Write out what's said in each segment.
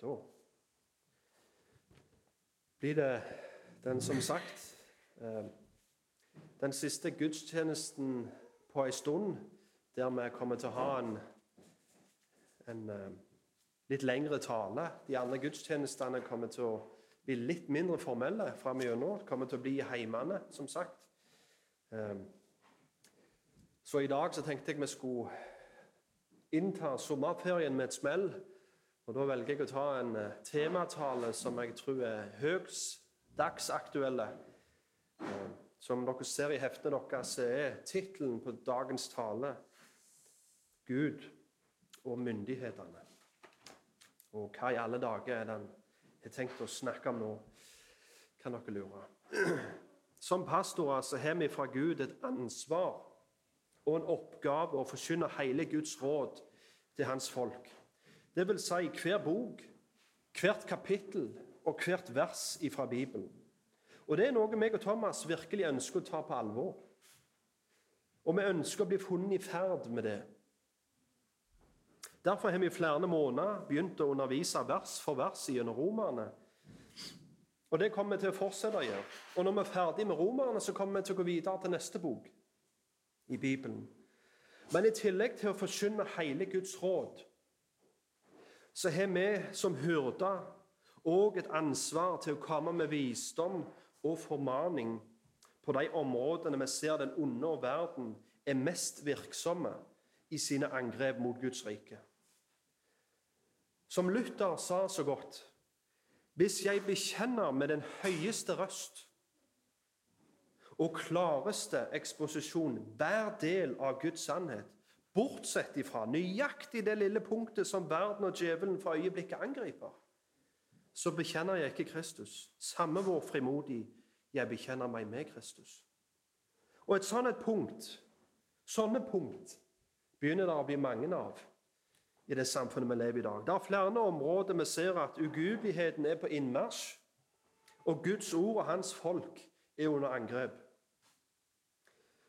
Da blir det den, som sagt eh, Den siste gudstjenesten på ei stund der vi kommer til å ha en, en eh, litt lengre tale. De andre gudstjenestene kommer til å bli litt mindre formelle framover. Kommer til å bli i heimene, som sagt. Eh, så i dag så tenkte jeg vi skulle innta sommerferien med et smell. Og Da velger jeg å ta en eh, tematale som jeg tror er høyst dagsaktuelle. Som dere ser i heftet deres, er tittelen på dagens tale 'Gud og myndighetene'. Og hva i alle dager er den jeg har tenkt å snakke om nå? Kan dere lure. Som pastorer så har vi fra Gud et ansvar og en oppgave å forkynne hele Guds råd til hans folk. Det vil si hver bok, hvert kapittel og hvert vers fra Bibelen. Og Det er noe meg og Thomas virkelig ønsker å ta på alvor. Og vi ønsker å bli funnet i ferd med det. Derfor har vi i flere måneder begynt å undervise vers for vers gjennom romerne. Og det kommer vi til å fortsette å gjøre. Og når vi er ferdig med romerne, så kommer vi til å gå videre til neste bok i Bibelen. Men i tillegg til å forkynne hele Guds råd, så har vi som hyrder òg et ansvar til å komme med visdom og formaning på de områdene vi ser den onde verden er mest virksomme i sine angrep mot Guds rike. Som Luther sa så godt Hvis jeg bekjenner med den høyeste røst og klareste eksposisjon hver del av Guds sannhet, bortsett ifra nøyaktig det lille punktet som verden og djevelen for øyeblikket angriper, så bekjenner jeg ikke Kristus. Samme hvor frimodig jeg bekjenner meg med Kristus. Og et sånt punkt, sånne punkt begynner det å bli mange av i det samfunnet vi lever i i dag. Det er flere områder vi ser at ugudeligheten er på innmarsj, og Guds ord og hans folk er under angrep.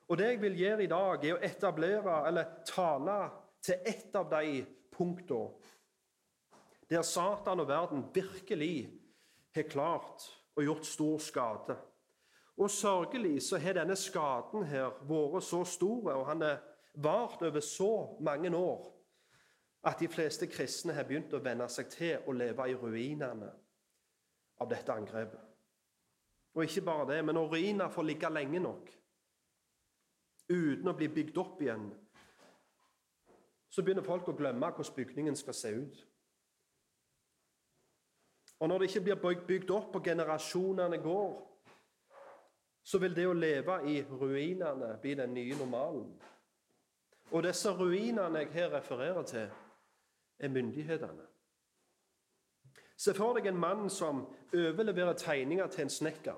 Og Det jeg vil gjøre i dag, er å etablere eller tale til ett av de punktene der Satan og verden virkelig har klart og gjort stor skade. Og Sørgelig så har denne skaden her vært så stor, og han har vart over så mange år, at de fleste kristne har begynt å venne seg til å leve i ruinene av dette angrepet. Og ikke bare det, men når ruiner får ligge lenge nok, uten å bli bygd opp igjen, så begynner folk å glemme hvordan bygningen skal se ut. Og når det ikke blir bygd opp, og generasjonene går, så vil det å leve i ruinene bli den nye normalen. Og disse ruinene jeg her refererer til, er myndighetene. Se for deg en mann som overleverer tegninger til en snekker.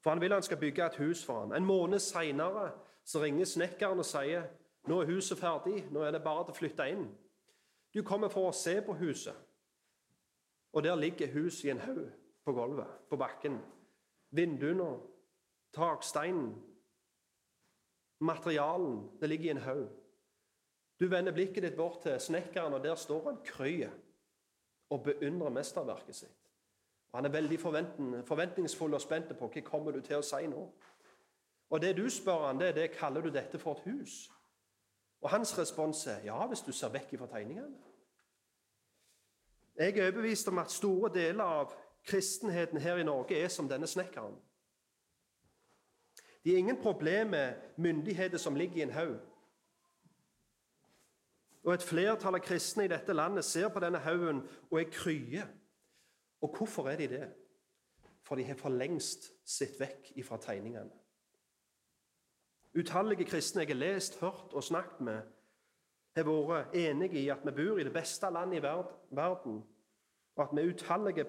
For han vil han skal bygge et hus for ham. En måned seinere ringer snekkeren og sier nå er huset ferdig, nå er det bare til å flytte inn. Du kommer for å se på huset, og der ligger huset i en haug på gulvet, på bakken. Vinduene, taksteinen, materialen, det ligger i en haug. Du vender blikket ditt bort til snekkeren, og der står han krøyer og beundrer mesterverket sitt. Og Han er veldig forventningsfull og spent på hva kommer du til å si nå. Og Det du spør han, det er det kaller du dette for et hus. Og Hans respons er ja, hvis du ser vekk fra tegningene. Jeg er overbevist om at store deler av kristenheten her i Norge er som denne snekkeren. De har ingen problem med myndigheter som ligger i en haug. Og Et flertall av kristne i dette landet ser på denne haugen og er krye og hvorfor er de det? For de har for lengst sett vekk ifra tegningene. Utallige kristne jeg har lest, hørt og snakket med, har vært enige i at vi bor i det beste landet i verden, og at vi er utallige,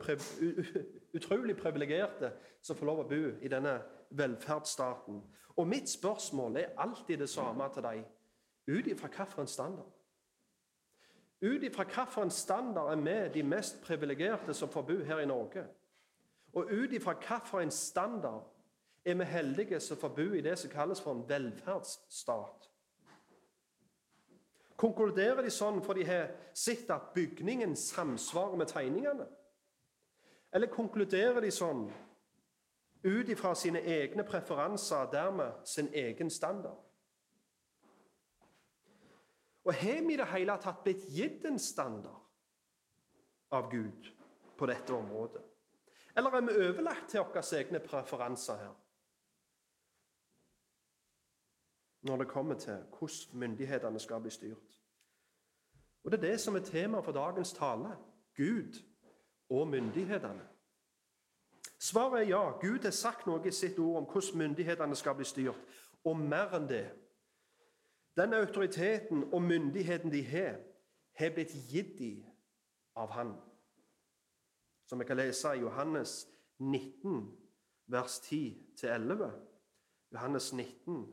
utrolig privilegerte som får lov å bo i denne velferdsstaten. Og mitt spørsmål er alltid det samme til dem. Ut ifra hvilken standard? Ut ifra hvilken standard er vi de mest privilegerte som får bo her i Norge? Og ut ifra hvilken standard er vi heldige som får bo i det som kalles for en velferdsstat? Konkluderer de sånn for de har sett at bygningen samsvarer med tegningene? Eller konkluderer de sånn ut ifra sine egne preferanser, dermed sin egen standard? Og har vi i det hele tatt blitt gitt en standard av Gud på dette området? Eller er vi overlatt til våre egne preferanser her? Når det kommer til hvordan myndighetene skal bli styrt. Og Det er det som er temaet for dagens tale Gud og myndighetene. Svaret er ja. Gud har sagt noe i sitt ord om hvordan myndighetene skal bli styrt. Og mer enn det. Den autoriteten og myndigheten de har, har blitt gitt dem av Han. Som vi kan lese i Johannes 19, vers 10-11. Johannes 19,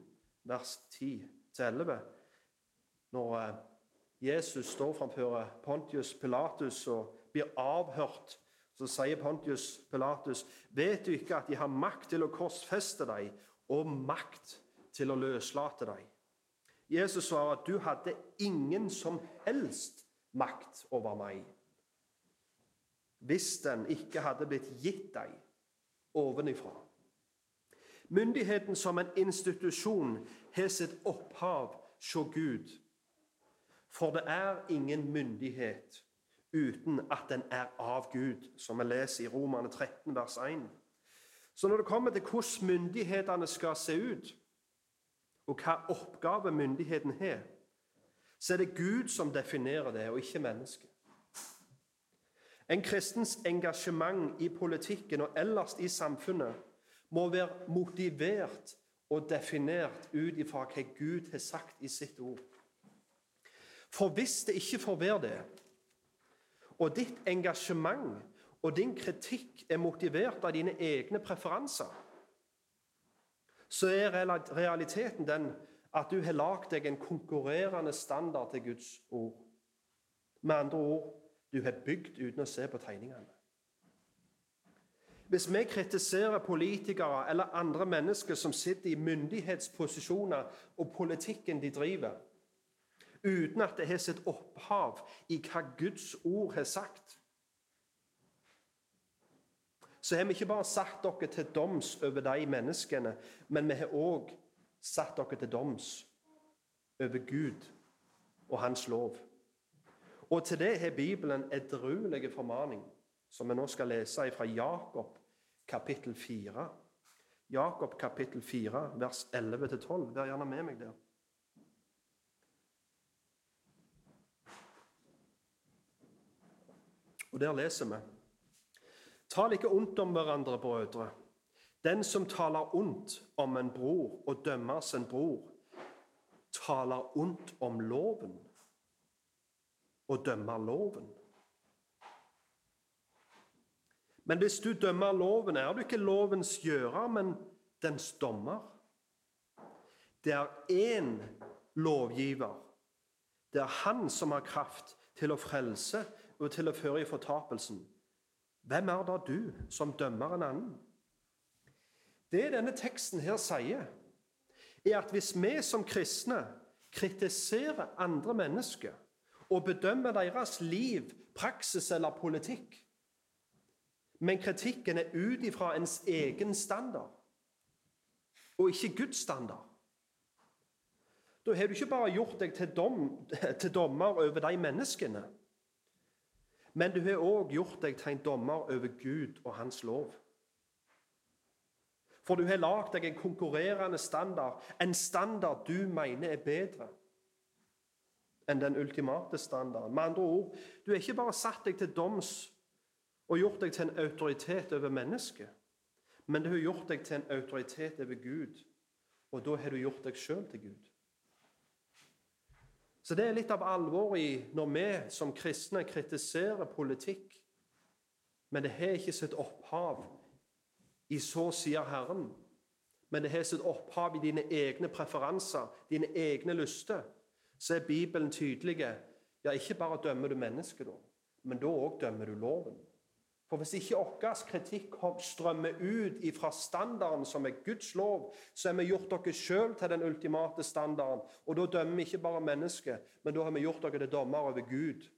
vers 10-11. Når eh, Jesus står framfor Pontius Pilatus og blir avhørt, så sier Pontius Pilatus.: Vet du ikke at de har makt til å korsfeste deg og makt til å løslate deg? Jesus svarer at du hadde ingen som helst makt over meg hvis den ikke hadde blitt gitt deg ovenifra. Myndigheten som en institusjon har sitt opphav hos Gud. For det er ingen myndighet uten at den er av Gud, som vi leser i Romane 13, vers 1. Så når det kommer til hvordan myndighetene skal se ut, og hva oppgave myndigheten har, så er det Gud som definerer det, og ikke mennesket. En kristens engasjement i politikken og ellers i samfunnet må være motivert og definert ut ifra hva Gud har sagt i sitt ord. For hvis det ikke får være det, og ditt engasjement og din kritikk er motivert av dine egne preferanser, så er realiteten den at du har lagd deg en konkurrerende standard til Guds ord. Med andre ord du har bygd uten å se på tegningene. Hvis vi kritiserer politikere eller andre mennesker som sitter i myndighetsposisjoner og politikken de driver, uten at det har sitt opphav i hva Guds ord har sagt, så har vi ikke bare satt dere til doms over de menneskene, men vi har òg satt dere til doms over Gud og Hans lov. Og til det har Bibelen edruelig formaning, som vi nå skal lese fra Jakob kapittel 4. Jakob kapittel 4, vers 11-12. Vær gjerne med meg der. Og der leser vi Tal ikke ondt om hverandre, brødre. Den som taler ondt om en bror og dømmer sin bror, taler ondt om loven og dømmer loven. Men hvis du dømmer loven, er du ikke lovens gjører, men dens dommer. Det er én lovgiver. Det er han som har kraft til å frelse og til å føre i fortapelsen. Hvem er da du som dømmer en annen? Det denne teksten her sier, er at hvis vi som kristne kritiserer andre mennesker og bedømmer deres liv, praksis eller politikk, men kritikken er ut ifra ens egen standard og ikke Guds standard Da har du ikke bare gjort deg til, dom, til dommer over de menneskene, men du har òg gjort deg til en dommer over Gud og Hans lov. For du har lagd deg en konkurrerende standard, en standard du mener er bedre enn den ultimate standarden. Med andre ord, du har ikke bare satt deg til doms og gjort deg til en autoritet over mennesket, men du har gjort deg til en autoritet over Gud, og da har du gjort deg sjøl til Gud. Så det er litt av alvoret i når vi som kristne kritiserer politikk. Men det har ikke sitt opphav i så sier Herren. Men det har sitt opphav i dine egne preferanser, dine egne lyster. Så er Bibelen tydelig. Ja, ikke bare dømmer du mennesket, men da òg dømmer du loven. For hvis ikke vår kritikk strømmer ut fra standarden som er Guds lov, så har vi gjort dere sjøl til den ultimate standarden. Og da dømmer vi ikke bare mennesket, men da har vi gjort dere til dommer over Gud.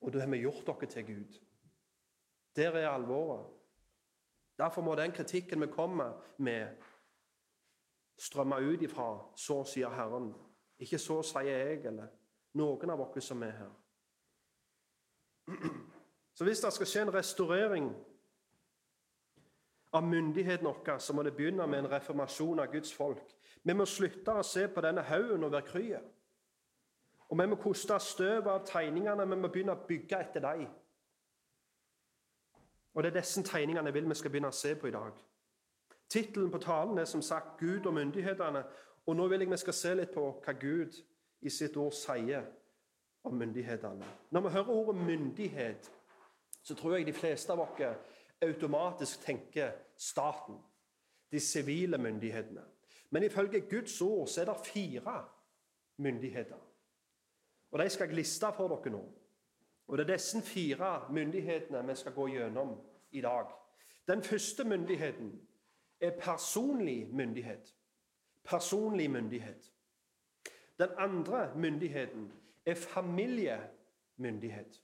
Og da har vi gjort dere til Gud. Der er alvoret. Derfor må den kritikken vi kommer med, strømme ut ifra så sier Herren. Ikke så sier jeg eller noen av dere som er her. Så hvis det skal skje en restaurering av myndigheten vår, så må det begynne med en reformasjon av Guds folk. Vi må slutte å se på denne haugen og være krye. Og vi må koste støv av tegningene, vi må begynne å bygge etter dem. Og det er disse tegningene jeg vil vi skal begynne å se på i dag. Tittelen på talen er som sagt 'Gud og myndighetene'. Og nå vil jeg vi skal se litt på hva Gud i sitt ord sier om myndighetene. Når vi hører ordet myndighet, så tror jeg de fleste av oss automatisk tenker staten. De sivile myndighetene. Men ifølge Guds ord så er det fire myndigheter. Og De skal jeg liste for dere nå. Og Det er disse fire myndighetene vi skal gå gjennom i dag. Den første myndigheten er personlig myndighet. Personlig myndighet. Den andre myndigheten er familiemyndighet.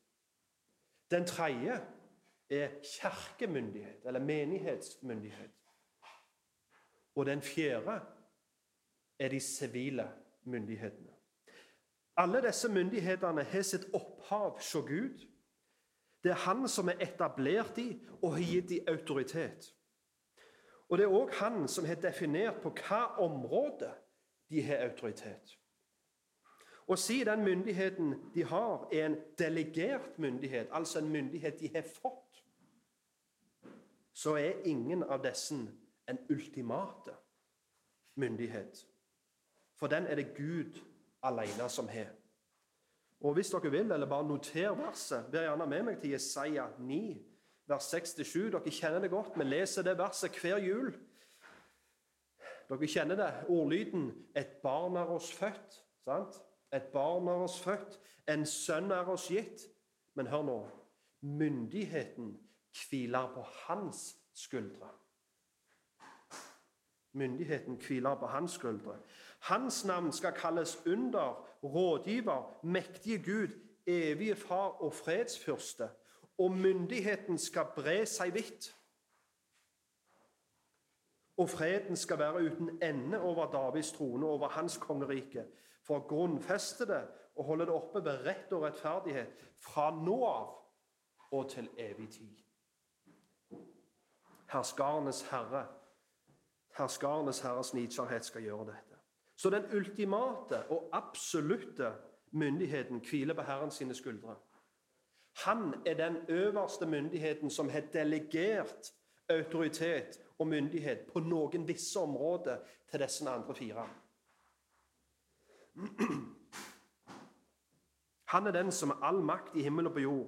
Den tredje er kirkemyndighet, eller menighetsmyndighet. Og den fjerde er de sivile myndighetene. Alle disse myndighetene har sitt opphav hos Gud. Det er Han som er etablert dem og har gitt dem autoritet. Og det er òg Han som har definert på hva område de har autoritet. Og si den myndigheten de har, er en delegert myndighet, altså en myndighet de har fått, så er ingen av disse en ultimate myndighet. For den er det Gud alene som har. Og Hvis dere vil, eller bare noter verset, vær gjerne med meg til Jesaja 9, vers 6-7. Dere kjenner det godt. Vi leser det verset hver jul. Dere kjenner det, ordlyden 'Et barn er oss født'. sant? Et barn er oss født, en sønn er oss gitt. Men hør nå myndigheten hviler på hans skuldre. Myndigheten hviler på hans skuldre. Hans navn skal kalles under, rådgiver, mektige Gud, evige far og fredsfyrste. Og myndigheten skal bre seg vidt. Og freden skal være uten ende over Davids trone, over hans kongerike for å grunnfeste det og holde det oppe ved rett og rettferdighet fra nå av og til evig tid. Herskarenes herre, herskarenes herres nidkjærhet skal gjøre dette. Så den ultimate og absolutte myndigheten hviler på Herren sine skuldre. Han er den øverste myndigheten som har delegert autoritet og myndighet på noen visse områder til disse andre fire. Han er den som har all makt i himmel og på jord.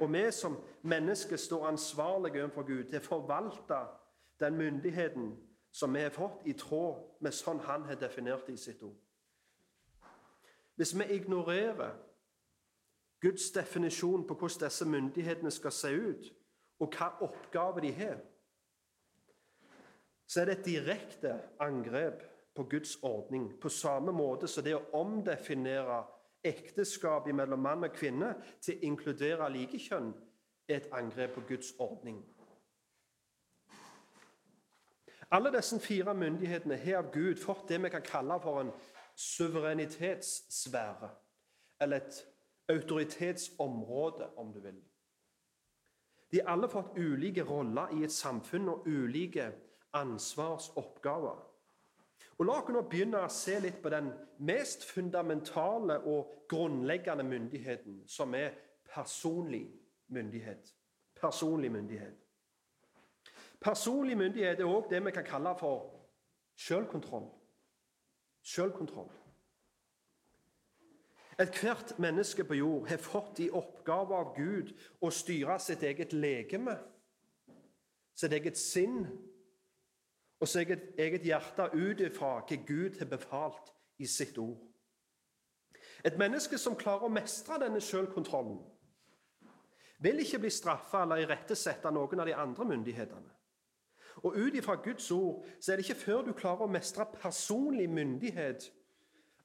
Og vi som mennesker står ansvarlige overfor Gud til å forvalte den myndigheten som vi har fått, i tråd med sånn Han har definert det i sitt ord. Hvis vi ignorerer Guds definisjon på hvordan disse myndighetene skal se ut, og hva oppgave de har, så er det et direkte angrep på Guds ordning. På samme måte som det å omdefinere ekteskap mellom mann og kvinne til å inkludere likekjønn er et angrep på Guds ordning. Alle disse fire myndighetene har av Gud fått det vi kan kalle for en suverenitetssfære. Eller et autoritetsområde, om du vil. De har alle fått ulike roller i et samfunn og ulike ansvarsoppgaver. Og La oss nå begynne å se litt på den mest fundamentale og grunnleggende myndigheten, som er personlig myndighet. Personlig myndighet. Personlig myndighet er òg det vi kan kalle for sjølkontroll. Sjølkontroll. Ethvert menneske på jord har fått i oppgave av Gud å styre sitt eget legeme, sitt eget sinn og så eget, eget hjerte ut ifra hva Gud har befalt i sitt ord. Et menneske som klarer å mestre denne selvkontrollen, vil ikke bli straffa eller irettesette noen av de andre myndighetene. Og ut ifra Guds ord så er det ikke før du klarer å mestre personlig myndighet,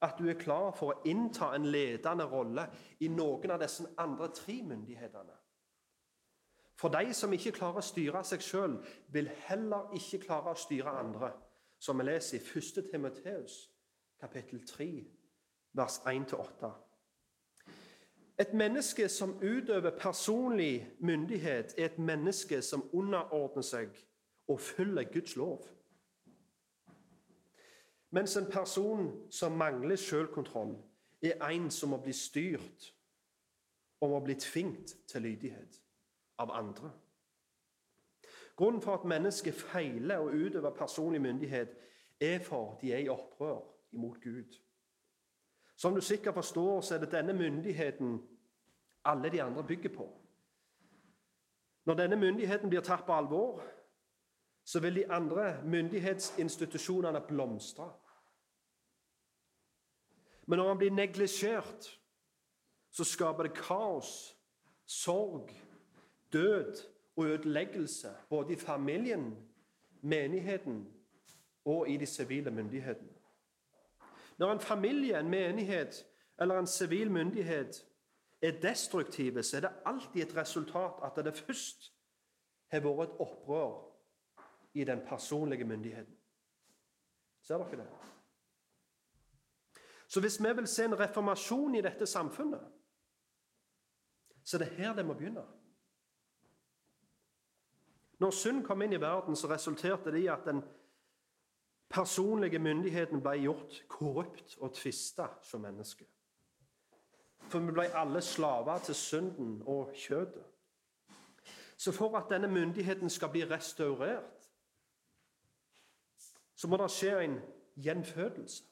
at du er klar for å innta en ledende rolle i noen av disse andre tre myndighetene. For de som ikke klarer å styre seg sjøl, vil heller ikke klare å styre andre, som vi leser i 1. Timoteus kapittel 3, vers 1-8. Et menneske som utøver personlig myndighet, er et menneske som underordner seg og følger Guds lov. Mens en person som mangler selvkontroll, er en som må bli styrt og må bli tvingt til lydighet av andre. Grunnen for at mennesket feiler å utøve personlig myndighet, er for de er i opprør imot Gud. Som du sikkert forstår, så er det denne myndigheten alle de andre bygger på. Når denne myndigheten blir tatt på alvor, så vil de andre myndighetsinstitusjonene blomstre. Men når han blir neglisjert, så skaper det kaos, sorg, død og ødeleggelse både i familien, menigheten og i de sivile myndighetene. Når en familie, en menighet eller en sivil myndighet er destruktive, så er det alltid et resultat at det først har vært et opprør i den personlige myndigheten. Ser dere det? Så hvis vi vil se en reformasjon i dette samfunnet, så er det her det må begynne. Når synd kom inn i verden, så resulterte det i at den personlige myndigheten ble gjort korrupt og tvista som menneske. For vi ble alle slaver til synden og kjødet. Så for at denne myndigheten skal bli restaurert, så må det skje en gjenfødelse.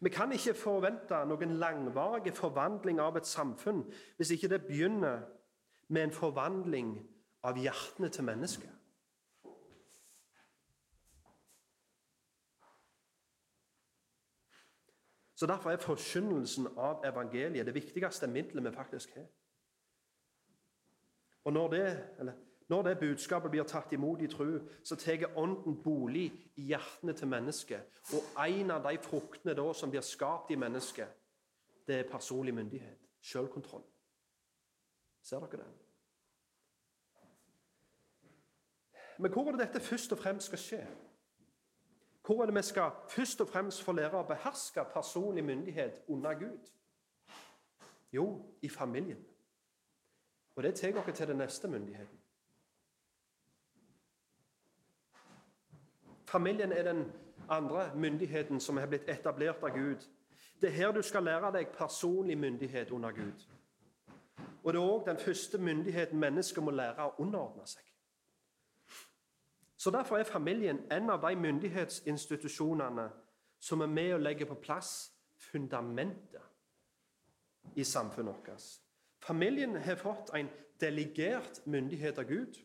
Vi kan ikke forvente noen langvarig forvandling av et samfunn hvis ikke det begynner med en forvandling av hjertene til mennesket. Så Derfor er forkynnelsen av evangeliet det viktigste middelet vi faktisk har. Og når det, eller, når det budskapet blir tatt imot i tro, så tar Ånden bolig i hjertene til mennesket. Og en av de fruktene da som blir skapt i mennesket, det er personlig myndighet. Selvkontroll. Ser dere det? Men hvor er det dette først og fremst skal skje? Hvor er det vi skal først og fremst få lære å beherske personlig myndighet under Gud? Jo, i familien. Og det tar dere til den neste myndigheten. Familien er den andre myndigheten som har blitt etablert av Gud. Det er her du skal lære deg personlig myndighet under Gud. Og det er òg den første myndigheten mennesket må lære å underordne seg. Så Derfor er familien en av de myndighetsinstitusjonene som er med å legge på plass fundamentet i samfunnet vårt. Familien har fått en delegert myndighet av Gud.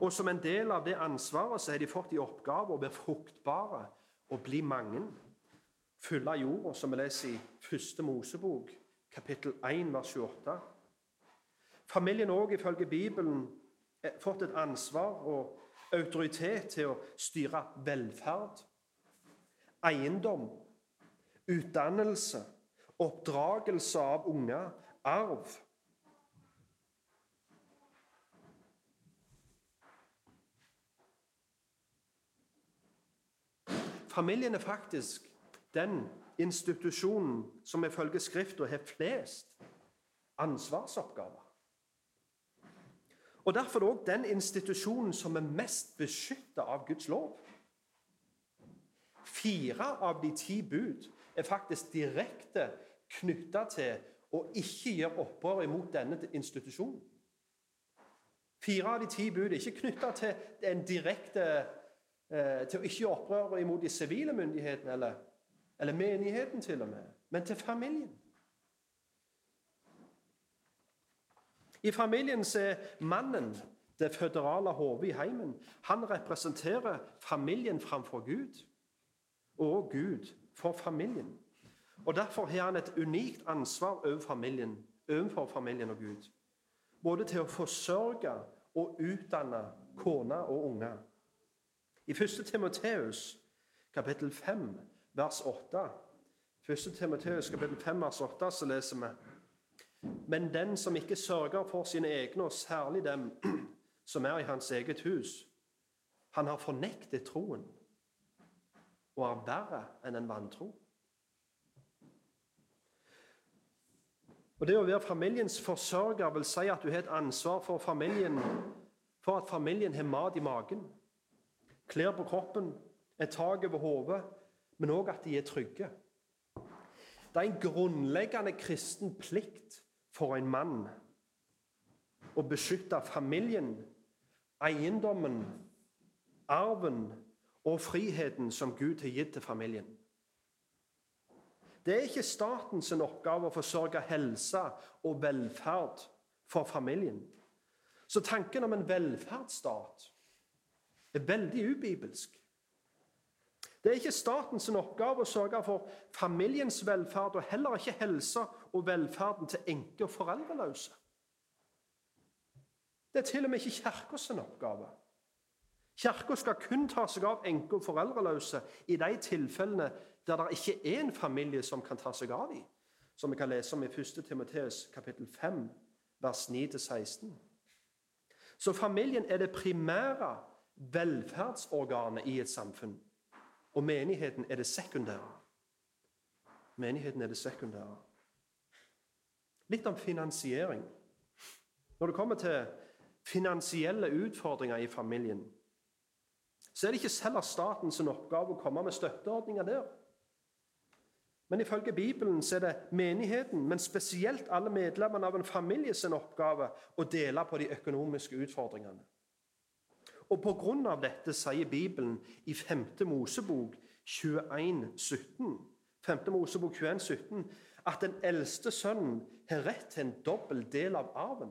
Og som en del av det ansvaret så har de fått i oppgave å være fruktbare og bli mange. Fylle jorda, som vi leser i første Mosebok, kapittel 1, vers 28. Familien òg, ifølge Bibelen, fått et ansvar og autoritet til å styre velferd, eiendom, utdannelse, oppdragelse av unger, arv. Familien er faktisk den institusjonen som ifølge Skriften har flest ansvarsoppgaver. Og Derfor er det òg den institusjonen som er mest beskytta av Guds lov. Fire av de ti bud er faktisk direkte knytta til å ikke gjøre opprør imot denne institusjonen. Fire av de ti bud er ikke knytta til en direkte eh, til å ikke gjøre opprør imot de sivile myndighetene eller, eller menigheten, til og med, men til familien. I familien er mannen det føderale hodet i heimen. Han representerer familien framfor Gud, og Gud for familien. Og Derfor har han et unikt ansvar over familien, overfor familien og Gud. Både til å forsørge og utdanne kone og unge. I 1. Timoteus kapittel 5, vers 8 1. Timoteus kapittel 5, vers 8 så leser vi Men den som ikke sørger for sine egne, og særlig dem som er i hans eget hus, han har fornektet troen og er verre enn en vantro. Og Det å være familiens forsørger vil si at du har et ansvar for, familien, for at familien har mat i magen, klær på kroppen, et tak over hodet, men òg at de er trygge. Det er en grunnleggende kristen plikt for en mann å beskytte familien, eiendommen, arven og friheten som Gud har gitt til familien. Det er ikke statens oppgave å forsørge helse og velferd for familien. Så tanken om en velferdsstat er veldig ubibelsk. Det er ikke statens oppgave å sørge for familiens velferd, og heller ikke helsa og velferden til enke og foreldreløse. Det er til og med ikke Kirkas oppgave. Kirka skal kun ta seg av enke og foreldreløse i de tilfellene der det ikke er en familie som kan ta seg av dem, som vi kan lese om i 1. Timoteus kapittel 5, vers 9-16. Så familien er det primære velferdsorganet i et samfunn. Og menigheten er det sekundære. Menigheten er det sekundære. Litt om finansiering. Når det kommer til finansielle utfordringer i familien, så er det ikke selv statens oppgave å komme med støtteordninger der. Men ifølge Bibelen så er det menigheten, men spesielt alle medlemmene av en familie sin oppgave å dele på de økonomiske utfordringene. Og av dette sier Bibelen i 5. Mosebok 21, 17, 5. Mosebok 21, 17 at den eldste sønnen har rett til en dobbel del av arven.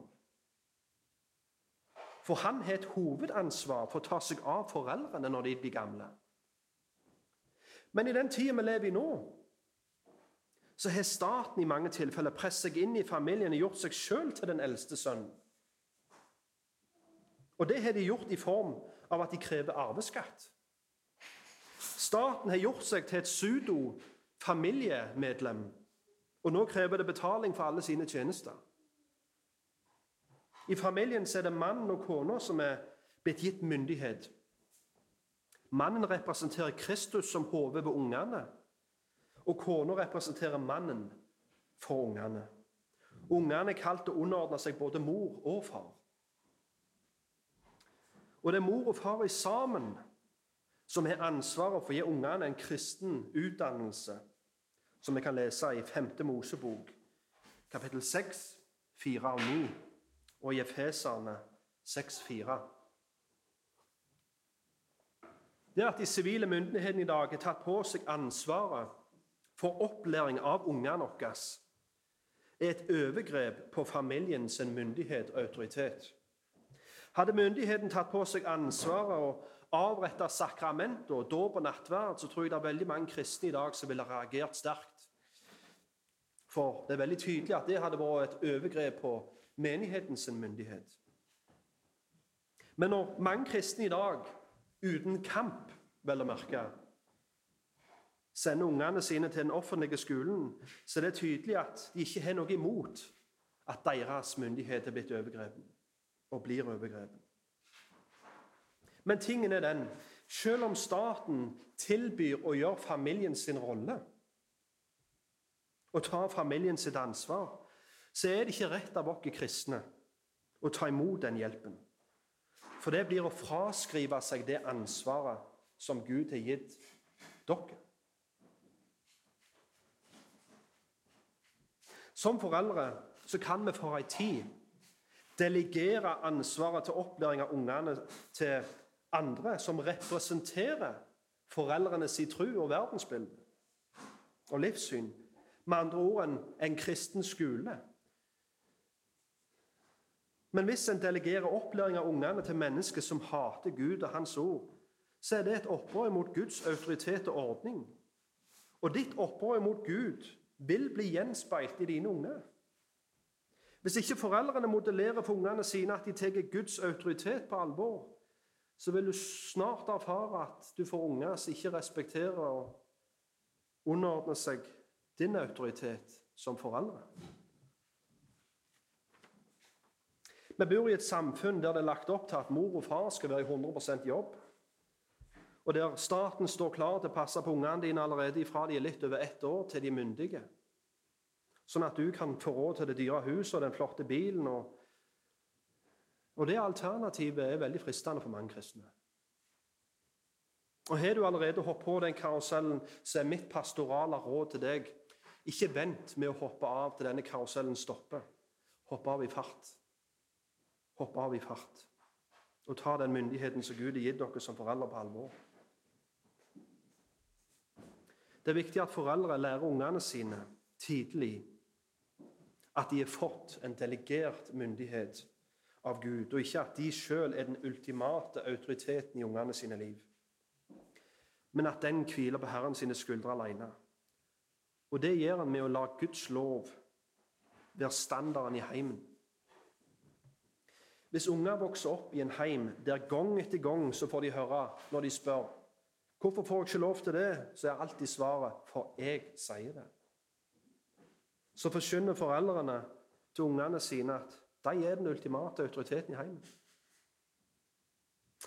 For han har et hovedansvar for å ta seg av foreldrene når de blir gamle. Men i den tida vi lever i nå, så har staten i mange tilfeller presset seg inn i familien og gjort seg sjøl til den eldste sønnen. Og det har de gjort i form av at de krever arveskatt. Staten har gjort seg til et pseudo-familiemedlem, og nå krever det betaling for alle sine tjenester. I familien er det mannen og kona som er blitt gitt myndighet. Mannen representerer Kristus som hode ved ungene, og kona representerer mannen for ungene. Ungene er kalt til å underordne seg både mor og far. Og det er mor og far sammen som har ansvaret for å gi ungene en kristen utdannelse, som vi kan lese i 5. Mosebok, kapittel 6, 4 og 9, og i Efeserne 6, 4. Det at de sivile myndighetene i dag har tatt på seg ansvaret for opplæring av ungene våre, er et overgrep på familiens myndighet og autoritet. Hadde myndigheten tatt på seg ansvaret og avretta sakramenter og dåp og nattverd, så tror jeg det er veldig mange kristne i dag som ville reagert sterkt. For det er veldig tydelig at det hadde vært et overgrep på menighetens myndighet. Men når mange kristne i dag, uten kamp, vel å merke, sender ungene sine til den offentlige skolen, så er det tydelig at de ikke har noe imot at deres myndighet er blitt overgrepet og blir overgrepet. Men tingen er den selv om staten tilbyr å gjøre familien sin rolle og ta familien sitt ansvar, så er det ikke rett av oss kristne å ta imot den hjelpen. For det blir å fraskrive seg det ansvaret som Gud har gitt dere. Som foreldre så kan vi for ei tid delegere ansvaret til opplæring av ungene til andre som representerer foreldrenes tro og verdensbilde og livssyn. Med andre ord en, en kristen skole. Men hvis en delegerer opplæring av ungene til mennesker som hater Gud og Hans ord, så er det et opprør mot Guds autoritet og ordning. Og ditt opprør mot Gud vil bli gjenspeilt i dine unger. Hvis ikke foreldrene modellerer for ungene sine at de tar Guds autoritet på alvor, så vil du snart erfare at du får unger som ikke respekterer og underordner seg din autoritet som foreldre. Vi bor i et samfunn der det er lagt opp til at mor og far skal være i 100% jobb. Og der staten står klar til å passe på ungene dine allerede fra de er litt over ett år, til de er myndige. Sånn at du kan få råd til det dyre huset og den flotte bilen. Og, og det alternativet er veldig fristende for mange kristne. Og Har du allerede hoppet på den karusellen, så er mitt pastorale råd til deg ikke vent med å hoppe av til denne karusellen stopper. Hopp av i fart. Hopp av i fart. Og ta den myndigheten som Gud har gitt dere som foreldre, på alvor. Det er viktig at foreldre lærer ungene sine tidlig at de har fått en delegert myndighet av Gud, og ikke at de sjøl er den ultimate autoriteten i ungene sine liv. Men at den hviler på Herren sine skuldre alene. Og det gjør han med å la Guds lov være standarden i heimen. Hvis unger vokser opp i en heim der gang etter gang så får de høre når de spør hvorfor får jeg ikke lov til det, så er alltid svaret for jeg sier det. Så forkynner foreldrene til ungene sine at de er den ultimate autoriteten i heimen.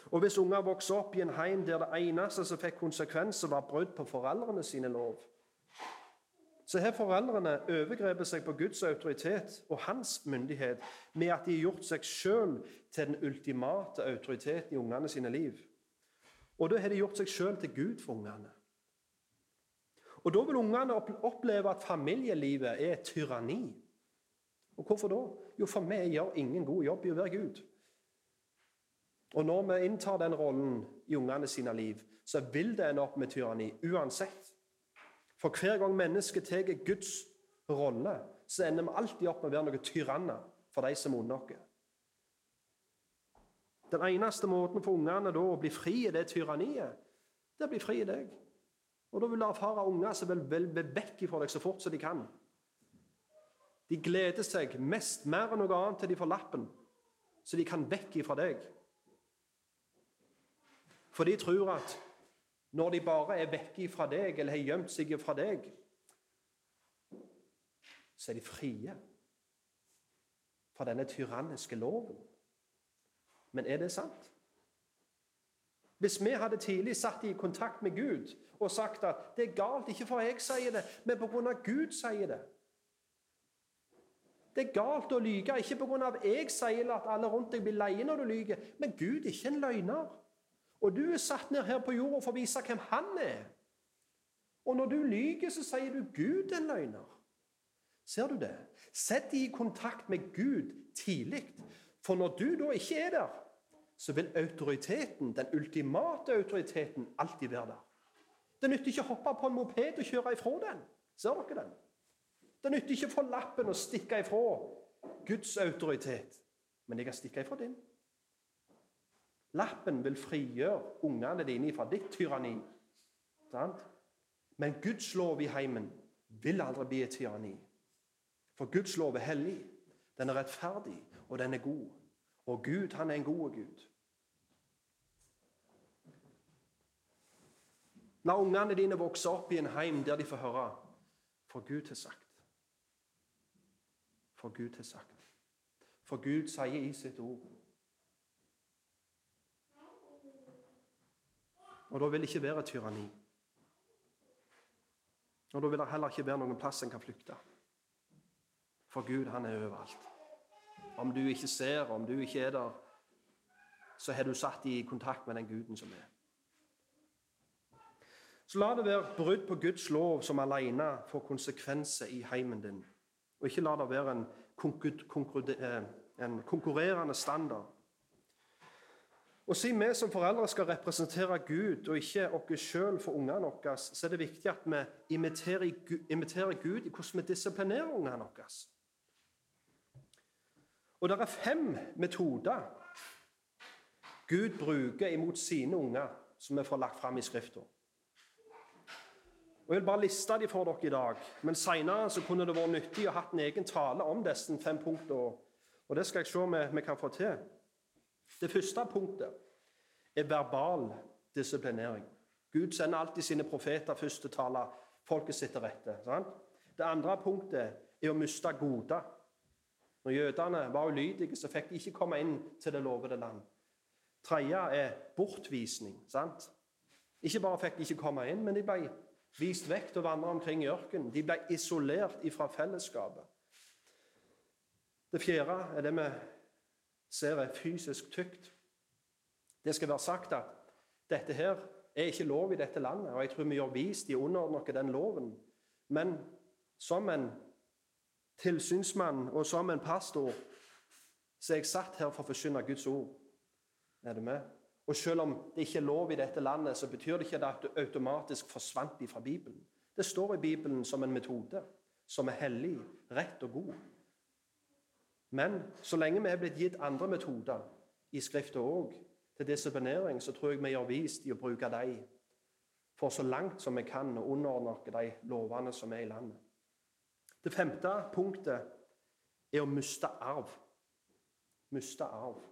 Og Hvis unger vokser opp i en heim der det eneste som fikk konsekvenser, var brudd på foreldrene sine lov, så har foreldrene overgrepet seg på Guds autoritet og hans myndighet med at de har gjort seg sjøl til den ultimate autoriteten i ungene sine liv. Og da har de gjort seg sjøl til Gud for ungene. Og Da vil ungene oppleve at familielivet er tyranni. Og Hvorfor da? Jo, for vi gjør ingen god jobb i å være Gud. Og Når vi inntar den rollen i ungene sine liv, så vil det ende opp med tyranni uansett. For hver gang mennesket tar Guds rolle, så ender vi alltid opp med å være noen tyranner for de som er under oss. Den eneste måten for ungene da å bli fri i det tyranniet, det er å bli fri i deg. Og Da vil du erfare unger som vil, vil, vil vekk fra deg så fort som de kan. De gleder seg mest mer enn noe annet til de får lappen, så de kan vekk fra deg. For de tror at når de bare er vekke fra deg eller har gjemt seg fra deg, så er de frie fra denne tyranniske loven. Men er det sant? Hvis vi hadde tidlig satt i kontakt med Gud og sagt at det er galt, ikke for jeg sier det, men pga. Gud sier det Det er galt å lyge, ikke pga. jeg sier at alle rundt deg blir leie når du lyver, men Gud er ikke en løgner. Og du er satt ned her på jorda for å vise hvem han er. Og når du lyver, så sier du Gud er en løgner. Ser du det? Sett dem i kontakt med Gud tidlig. For når du da ikke er der, så vil autoriteten, den ultimate autoriteten, alltid være der. Det nytter ikke å hoppe på en moped og kjøre ifra den. Ser dere den? Det nytter ikke å få lappen og stikke ifra Guds autoritet. Men jeg kan stikke ifra din. Lappen vil frigjøre ungene dine fra ditt tyranni. Men Guds lov i heimen vil aldri bli et tyranni. For Guds lov er hellig, den er rettferdig, og den er god. Og Gud, han er en god Gud. La ungene dine vokse opp i en heim der de får høre For Gud har sagt. For Gud har sagt. For Gud sier i sitt ord Og da vil det ikke være tyranni. Og da vil det heller ikke være noen plass en kan flykte. For Gud, han er overalt. Om du ikke ser, om du ikke er der, så har du satt i kontakt med den guden som er. Så la det være brudd på Guds lov som alene får konsekvenser i heimen din. Og ikke la det være en, eh, en konkurrerende standard og Siden vi som foreldre skal representere Gud og ikke oss sjøl for ungene våre, så er det viktig at vi imiterer Gud i hvordan vi disiplinerer ungene våre. Og det er fem metoder Gud bruker imot sine unger, som vi får lagt fram i Skrifta. Og Jeg vil bare liste de for dere i dag, men seinere kunne det vært nyttig å ha en egen tale om disse fem punktene. Og det skal jeg se om vi kan få til. Det første punktet er verbal disiplinering. Gud sender alltid sine profeter først til å tale folket sitt til rette. Sant? Det andre punktet er å miste goder. Når jødene var ulydige, så fikk de ikke komme inn til det lovede land. Tredje er bortvisning. sant? Ikke bare fikk de ikke komme inn, men de ble vist vekk til å vandre omkring i ørkenen. De ble isolert fra fellesskapet. Det fjerde er det vi ser er fysisk tykt. Det skal være sagt at dette her er ikke lov i dette landet, og jeg tror vi gjør vist i å underordne oss den loven. Men som en tilsynsmann og som en pastor så er jeg satt her for å forkynne Guds ord. Er du med? Og selv om det ikke er lov i dette landet, så betyr det ikke at det automatisk forsvant fra Bibelen. Det står i Bibelen som en metode som er hellig, rett og god. Men så lenge vi er blitt gitt andre metoder i Skriften òg, til disiplinering, så tror jeg vi gjør vist i å bruke dem for så langt som vi kan å underordne oss de lovene som er i landet. Det femte punktet er å miste arv. Miste arv.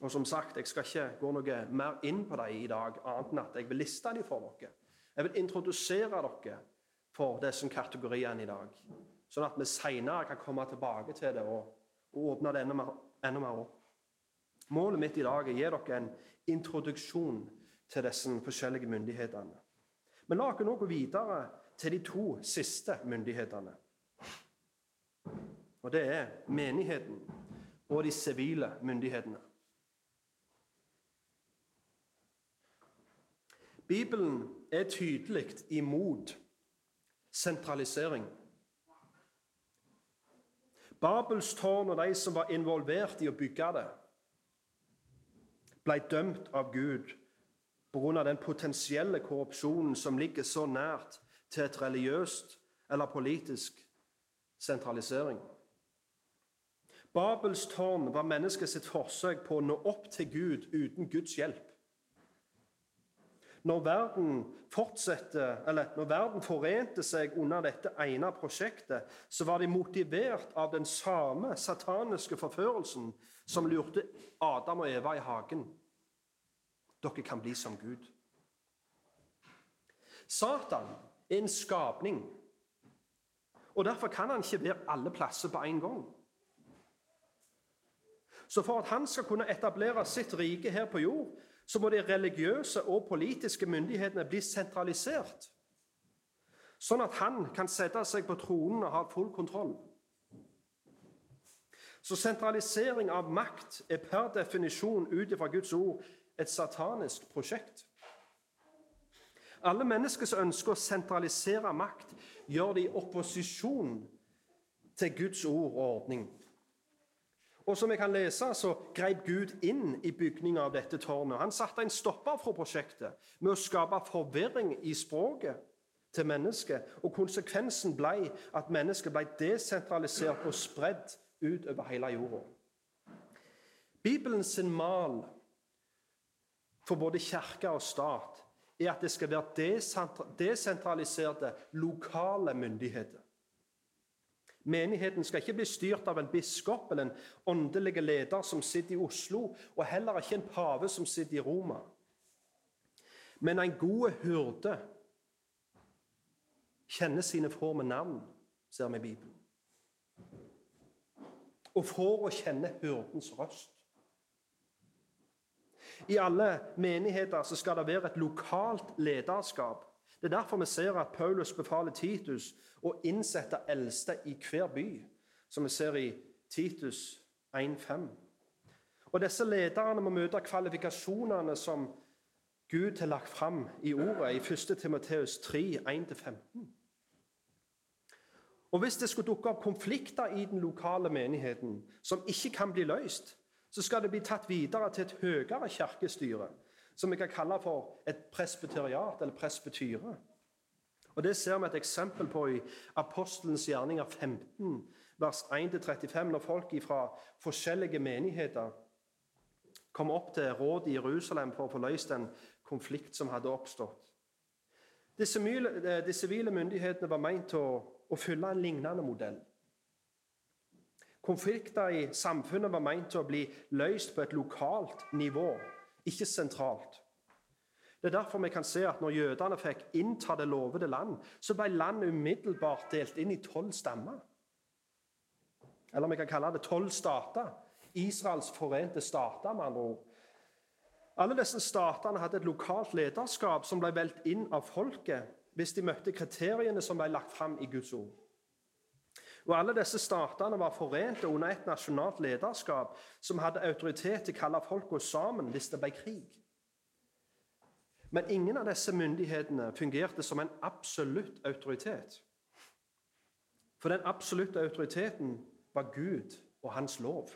Og som sagt, Jeg skal ikke gå noe mer inn på dem i dag, annet enn at jeg vil liste dem for dere. Jeg vil introdusere dere for disse kategoriene i dag, sånn at vi senere kan komme tilbake til det og, og åpne det enda mer, enda mer opp. Målet mitt i dag er å gi dere en introduksjon til disse forskjellige myndighetene. Men la oss nå gå videre til de to siste myndighetene. Og det er menigheten og de sivile myndighetene. Bibelen er tydelig imot sentralisering. Babels tårn og de som var involvert i å bygge det, ble dømt av Gud pga. den potensielle korrupsjonen som ligger så nært til et religiøst eller politisk sentralisering. Babels tårn var menneskets forsøk på å nå opp til Gud uten Guds hjelp. Når verden, når verden forente seg under dette ene prosjektet, så var de motivert av den samme sataniske forførelsen som lurte Adam og Eva i hagen. Dere kan bli som Gud. Satan er en skapning, og derfor kan han ikke være alle plasser på en gang. Så for at han skal kunne etablere sitt rike her på jord, så må de religiøse og politiske myndighetene bli sentralisert, sånn at han kan sette seg på tronen og ha full kontroll. Så sentralisering av makt er per definisjon ut ifra Guds ord et satanisk prosjekt. Alle mennesker som ønsker å sentralisere makt, gjør det i opposisjon til Guds ord og ordning. Og som jeg kan lese, så grep Gud inn i bygninga av dette tårnet. Han satte en stopper for prosjektet med å skape forvirring i språket til mennesket. Og konsekvensen ble at mennesket ble desentralisert og spredd utover hele jorda. Bibelens mal for både kirke og stat er at det skal være desentraliserte lokale myndigheter. Menigheten skal ikke bli styrt av en biskop eller en åndelig leder som sitter i Oslo, og heller ikke en pave som sitter i Roma. Men en god hyrde kjenner sine får med navn, ser vi i Bibelen. Og får å kjenne hyrdens røst. I alle menigheter skal det være et lokalt lederskap. Det er derfor vi ser at Paulus befaler Titus å innsette eldste i hver by, som vi ser i Titus 1,5. Og Disse lederne må møte kvalifikasjonene som Gud har lagt fram i ordet i 1. Timoteus 3, 1-15. Og Hvis det skulle dukke opp konflikter i den lokale menigheten som ikke kan bli løst, så skal det bli tatt videre til et høyere kirkestyre, som vi kan kalle for et presbyteriat eller presbytyre. Og Det ser vi et eksempel på i Apostelens gjerninger 15, vers 1-35, når folk fra forskjellige menigheter kom opp til rådet i Jerusalem for å få løst en konflikt som hadde oppstått. De sivile myndighetene var meint til å, å fylle en lignende modell. Konflikter i samfunnet var meint til å bli løst på et lokalt nivå, ikke sentralt. Det er derfor vi kan se at når jødene fikk innta det lovede land, så ble landet umiddelbart delt inn i tolv stammer. Eller vi kan kalle det tolv stater. Israels forente stater, med andre ord. Alle disse statene hadde et lokalt lederskap som ble valgt inn av folket hvis de møtte kriteriene som ble lagt fram i Guds ord. Og Alle disse statene var forente under et nasjonalt lederskap som hadde autoritet til å kalle folka sammen hvis det ble krig. Men ingen av disse myndighetene fungerte som en absolutt autoritet. For den absolutte autoriteten var Gud og hans lov.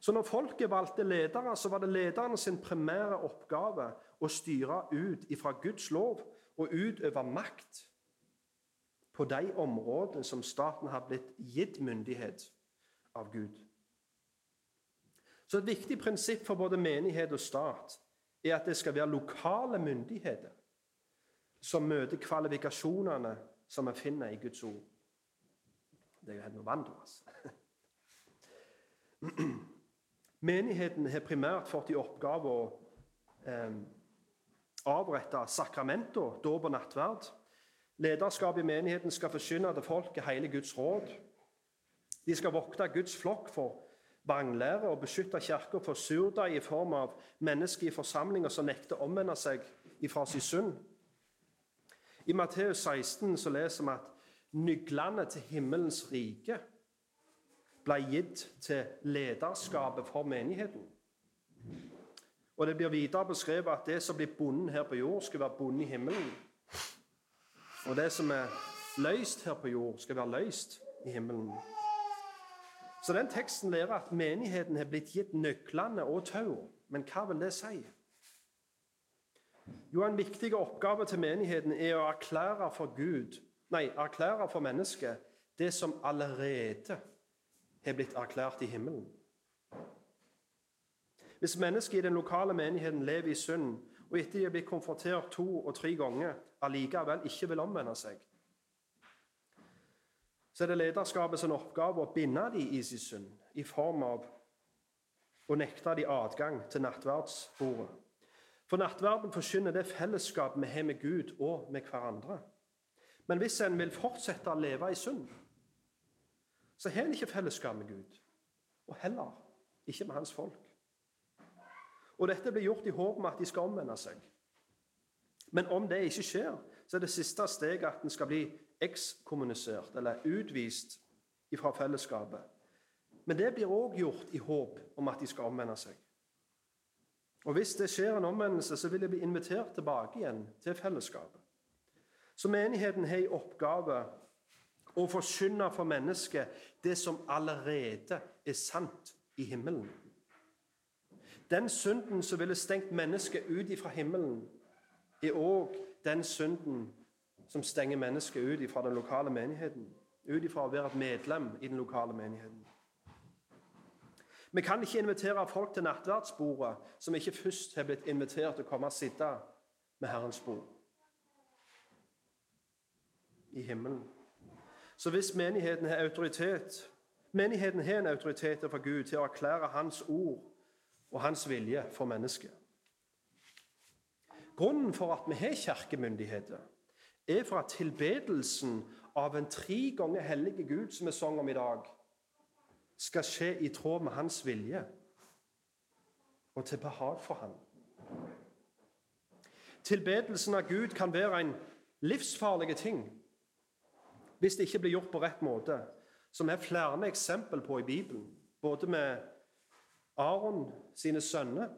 Så når folket valgte ledere, så var det lederne sin primære oppgave å styre ut ifra Guds lov og utøve makt på de områdene som staten har blitt gitt myndighet av Gud. Så Et viktig prinsipp for både menighet og stat er at det skal være lokale myndigheter som møter kvalifikasjonene som vi finner i Guds ord. Det er jo helt nødvendig. Altså. Menigheten har primært fått i oppgave å eh, avrette sakramenter, dåp og nattverd. Lederskapet i menigheten skal forsyne til folket hele Guds råd. De skal vokte Guds flokk for vranglære og beskytte Kirka for surdeig i form av mennesker i forsamlinger som nekter å omvende seg ifra sin synd. I Matteus 16 så leser vi at nøklene til himmelens rike ble gitt til lederskapet for menigheten. Og Det blir videre beskrevet at det som blir bonden her på jord, skal være bonde i himmelen. Og det som er løst her på jord, skal være løst i himmelen. Så den teksten lærer at menigheten har blitt gitt nøklene og tauet. Men hva vil det si? Jo, En viktig oppgave til menigheten er å erklære for Gud, nei, erklære for mennesket det som allerede har blitt erklært i himmelen. Hvis mennesket i den lokale menigheten lever i synd, og etter de har blitt konfrontert to og tre ganger, allikevel ikke vil omvende seg, så er det lederskapets oppgave å binde dem i sin synd i form av å nekte dem adgang til nattverdsbordet. For nattverden forkynner det fellesskap vi har med Gud og med hverandre. Men hvis en vil fortsette å leve i synd, så har en ikke fellesskap med Gud. Og heller ikke med hans folk. Og dette blir gjort i håp om at de skal omvende seg. Men om det ikke skjer, så er det siste steget at en skal bli ekskommunisert eller utvist fra fellesskapet. Men det blir òg gjort i håp om at de skal omvende seg. Og Hvis det skjer en omvendelse, så vil de bli invitert tilbake igjen til fellesskapet. Så menigheten har i oppgave å forkynne for mennesket det som allerede er sant i himmelen. Den synden som ville stengt mennesket ut fra himmelen, er òg den synden som stenger mennesket ut fra den lokale menigheten. Ut fra å være et medlem i den lokale menigheten. Vi kan ikke invitere folk til nattverdsbordet som ikke først har blitt invitert til å komme og sitte med Herrens bord i himmelen. Så hvis menigheten har autoritet Menigheten har en autoritet fra Gud til å erklære Hans ord og Hans vilje for mennesket. Grunnen for at vi har kirkemyndigheter, er for at tilbedelsen av en tre ganger hellige Gud, som vi sang om i dag, skal skje i tråd med hans vilje og til behag for ham. Tilbedelsen av Gud kan være en livsfarlig ting hvis det ikke blir gjort på rett måte, som er flere eksempel på i Bibelen, både med Aron sine sønner,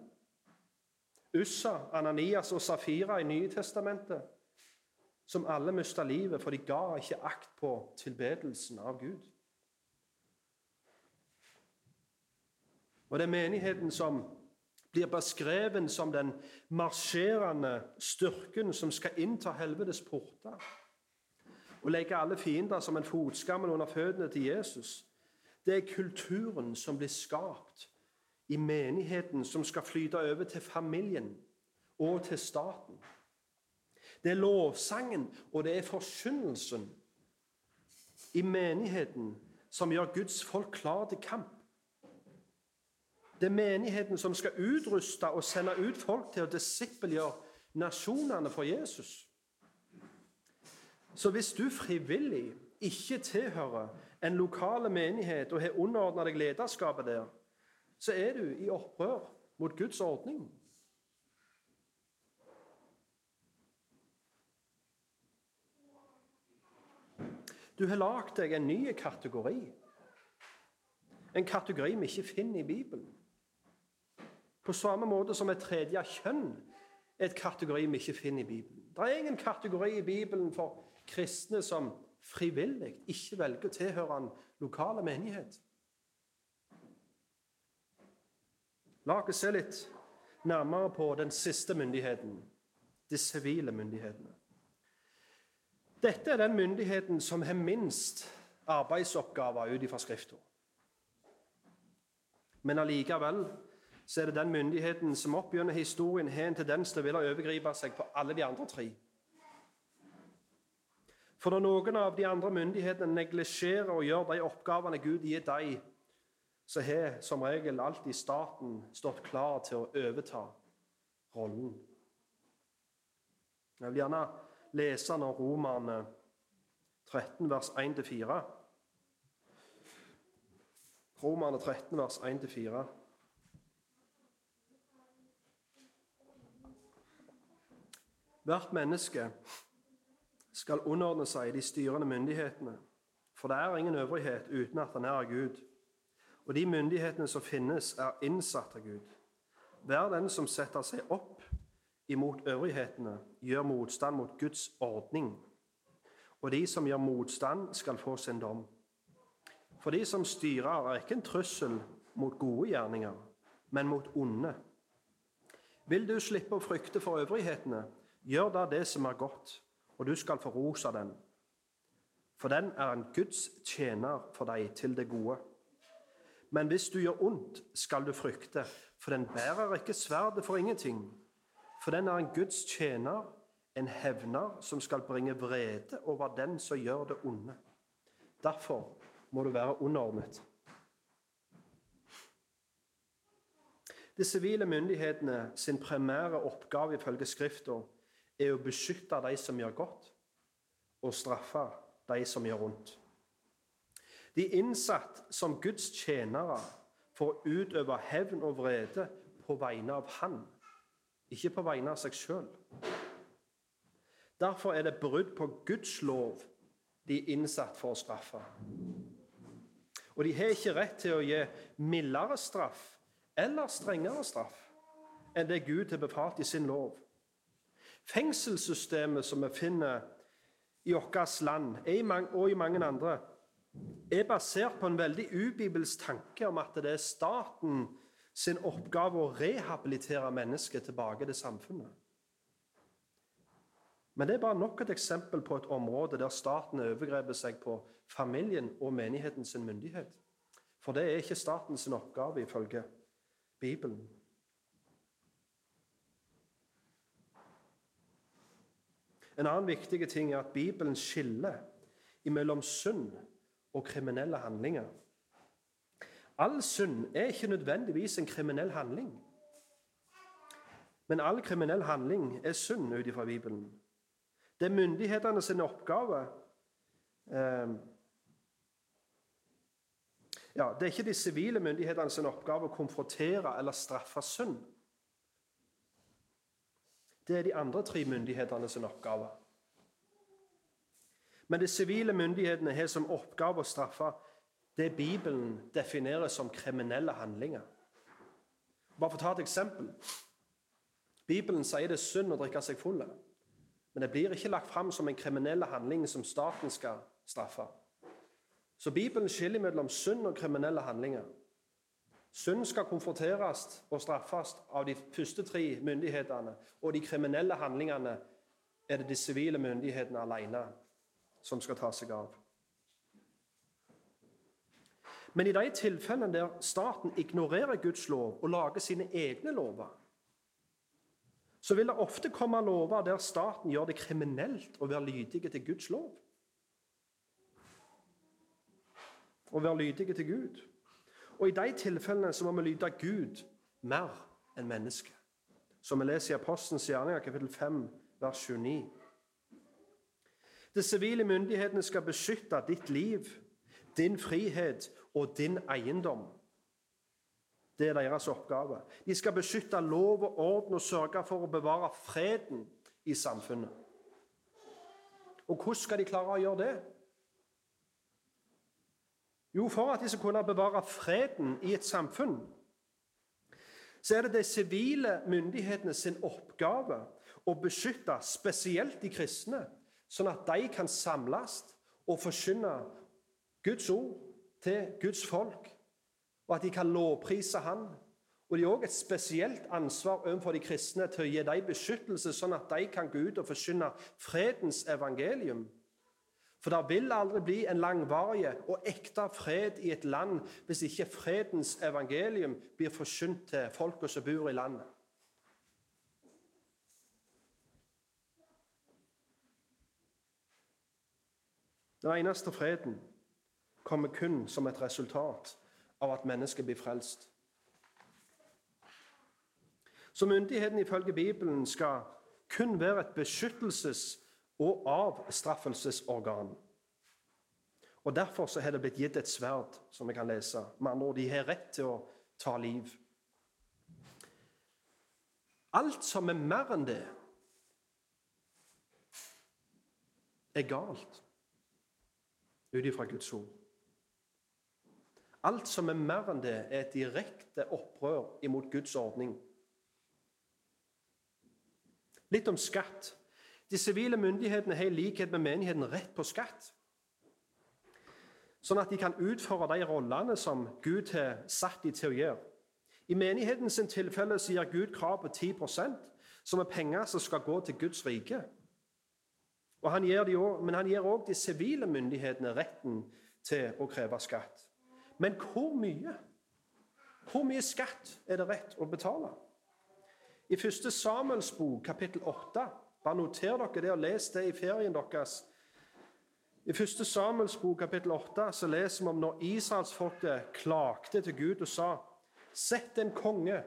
Ussa, Ananias og Safira i Nye testamentet, som alle mista livet, for de ga ikke akt på tilbedelsen av Gud. Og det er menigheten som blir beskrevet som den marsjerende styrken som skal innta helvetes porter og legge alle fiender som en fotskammel under føttene til Jesus. Det er kulturen som blir skapt i menigheten, som skal flyte over til familien og til staten. Det er lovsangen og det er forkynnelsen i menigheten som gjør Guds folk klar til kamp. Det er menigheten som skal utruste og sende ut folk til å disippelgjøre nasjonene for Jesus. Så hvis du frivillig ikke tilhører en lokal menighet og har underordna deg lederskapet der, så er du i opprør mot Guds ordning. Du har lagd deg en ny kategori. En kategori vi ikke finner i Bibelen. På samme måte som et tredje kjønn er et kategori vi ikke finner i Bibelen. Det er ingen kategori i Bibelen for kristne som frivillig ikke velger å tilhøre en lokale menighet. La oss se litt nærmere på den siste myndigheten, de sivile myndighetene. Dette er den myndigheten som har minst arbeidsoppgaver ut ifra Skrifta. Men allikevel så er det den myndigheten som opp gjennom historien har en tendens til å ville overgripe seg på alle de andre tre. For når noen av de andre myndighetene neglisjerer og gjør de oppgavene Gud gir dem, så har som regel alltid staten stått klar til å overta rollen. Jeg vil gjerne lese nå Romerne 13, vers 1-4. Romerne 13, vers 1-4. Hvert menneske skal underordne seg de styrende myndighetene, for det er ingen øvrighet uten at han er av Gud. Og de myndighetene som finnes, er innsatt av Gud. Hver den som setter seg opp imot øvrighetene, gjør motstand mot Guds ordning. Og de som gjør motstand, skal få sin dom. For de som styrer, er ikke en trussel mot gode gjerninger, men mot onde. Vil du slippe å frykte for øvrighetene, gjør da det som er godt, og du skal få ros av den. For den er en Guds tjener for deg til det gode. Men hvis du gjør ondt, skal du frykte, for den bærer ikke sverdet for ingenting for den er en Guds tjener, en hevner, som skal bringe vrede over den som gjør det onde. Derfor må du være underordnet. De sivile myndighetene sin primære oppgave ifølge Skrifta er å beskytte de som gjør godt, og straffe de som gjør vondt. De innsatt som Guds tjenere for å utøve hevn og vrede på vegne av Han ikke på vegne av seg sjøl. Derfor er det brudd på Guds lov de er innsatt for å straffe. Og de har ikke rett til å gi mildere straff eller strengere straff enn det Gud har befalt i sin lov. Fengselssystemet som vi finner i vårt land og i mange andre, er basert på en veldig ubibelsk tanke om at det er staten sin oppgave å rehabilitere mennesket tilbake til samfunnet. Men det er bare nok et eksempel på et område der staten overgreper seg på familien og menigheten sin myndighet. For det er ikke statens oppgave ifølge Bibelen. En annen viktig ting er at Bibelen skiller mellom synd og kriminelle handlinger. All synd er ikke nødvendigvis en kriminell handling. Men all kriminell handling er synd ut ifra Bibelen. Det er myndighetene sin oppgave eh, ja, Det er ikke de sivile myndighetene sin oppgave å konfrontere eller straffe synd. Det er de andre tre myndighetene sin oppgave. Men de sivile myndighetene har som oppgave å straffe det Bibelen definerer som kriminelle handlinger. Bare for å ta et eksempel. Bibelen sier det er synd å drikke seg full. Men det blir ikke lagt fram som en kriminell handling som staten skal straffe. Så Bibelen skiller mellom synd og kriminelle handlinger. Synd skal konfronteres og straffes av de første tre myndighetene. Og de kriminelle handlingene er det de sivile myndighetene alene som skal ta seg av. Men i de tilfellene der staten ignorerer Guds lov og lager sine egne lover, så vil det ofte komme lover der staten gjør det kriminelt å være lydige til Guds lov. Å være lydige til Gud. Og i de tilfellene så må vi lyde Gud mer enn mennesket. Som vi leser i Apostelens gjerninger, kapittel 5, vers 29. De sivile myndighetene skal beskytte ditt liv, din frihet og din eiendom. Det er deres oppgave. De skal beskytte lov og orden og sørge for å bevare freden i samfunnet. Og hvordan skal de klare å gjøre det? Jo, for at de skal kunne bevare freden i et samfunn, så er det de sivile myndighetene sin oppgave å beskytte spesielt de kristne, sånn at de kan samles og forkynne Guds ord til Guds folk og at de kan lovprise Han. Og De har òg et spesielt ansvar overfor de kristne til å gi dem beskyttelse, sånn at de kan gå ut og forkynne fredens evangelium. For det vil aldri bli en langvarig og ekte fred i et land hvis ikke fredens evangelium blir forkynt til folka som bor i landet. Den eneste freden kommer kun som et resultat av at mennesket blir frelst. Så myndigheten ifølge Bibelen skal kun være et beskyttelses- og avstraffelsesorgan. Og Derfor så har det blitt gitt et sverd, som vi kan lese. Med andre ord, de har rett til å ta liv. Alt som er mer enn det, er galt ut ifra Guds ord. Alt som er mer enn det, er et direkte opprør imot Guds ordning. Litt om skatt. De sivile myndighetene har i likhet med menigheten rett på skatt. Sånn at de kan utføre de rollene som Gud har satt dem til å gjøre. I menighetens tilfelle sier Gud krav på 10 som er penger som skal gå til Guds rike. Og han gir de også, men han gir òg de sivile myndighetene retten til å kreve skatt. Men hvor mye? Hvor mye skatt er det rett å betale? I 1. Samuels bok, kapittel 8 Bare noter dere det og les det i ferien deres. I 1. Samuels bok, kapittel 8 så leser vi om når israelsfolket klagde til Gud og sa Sett en konge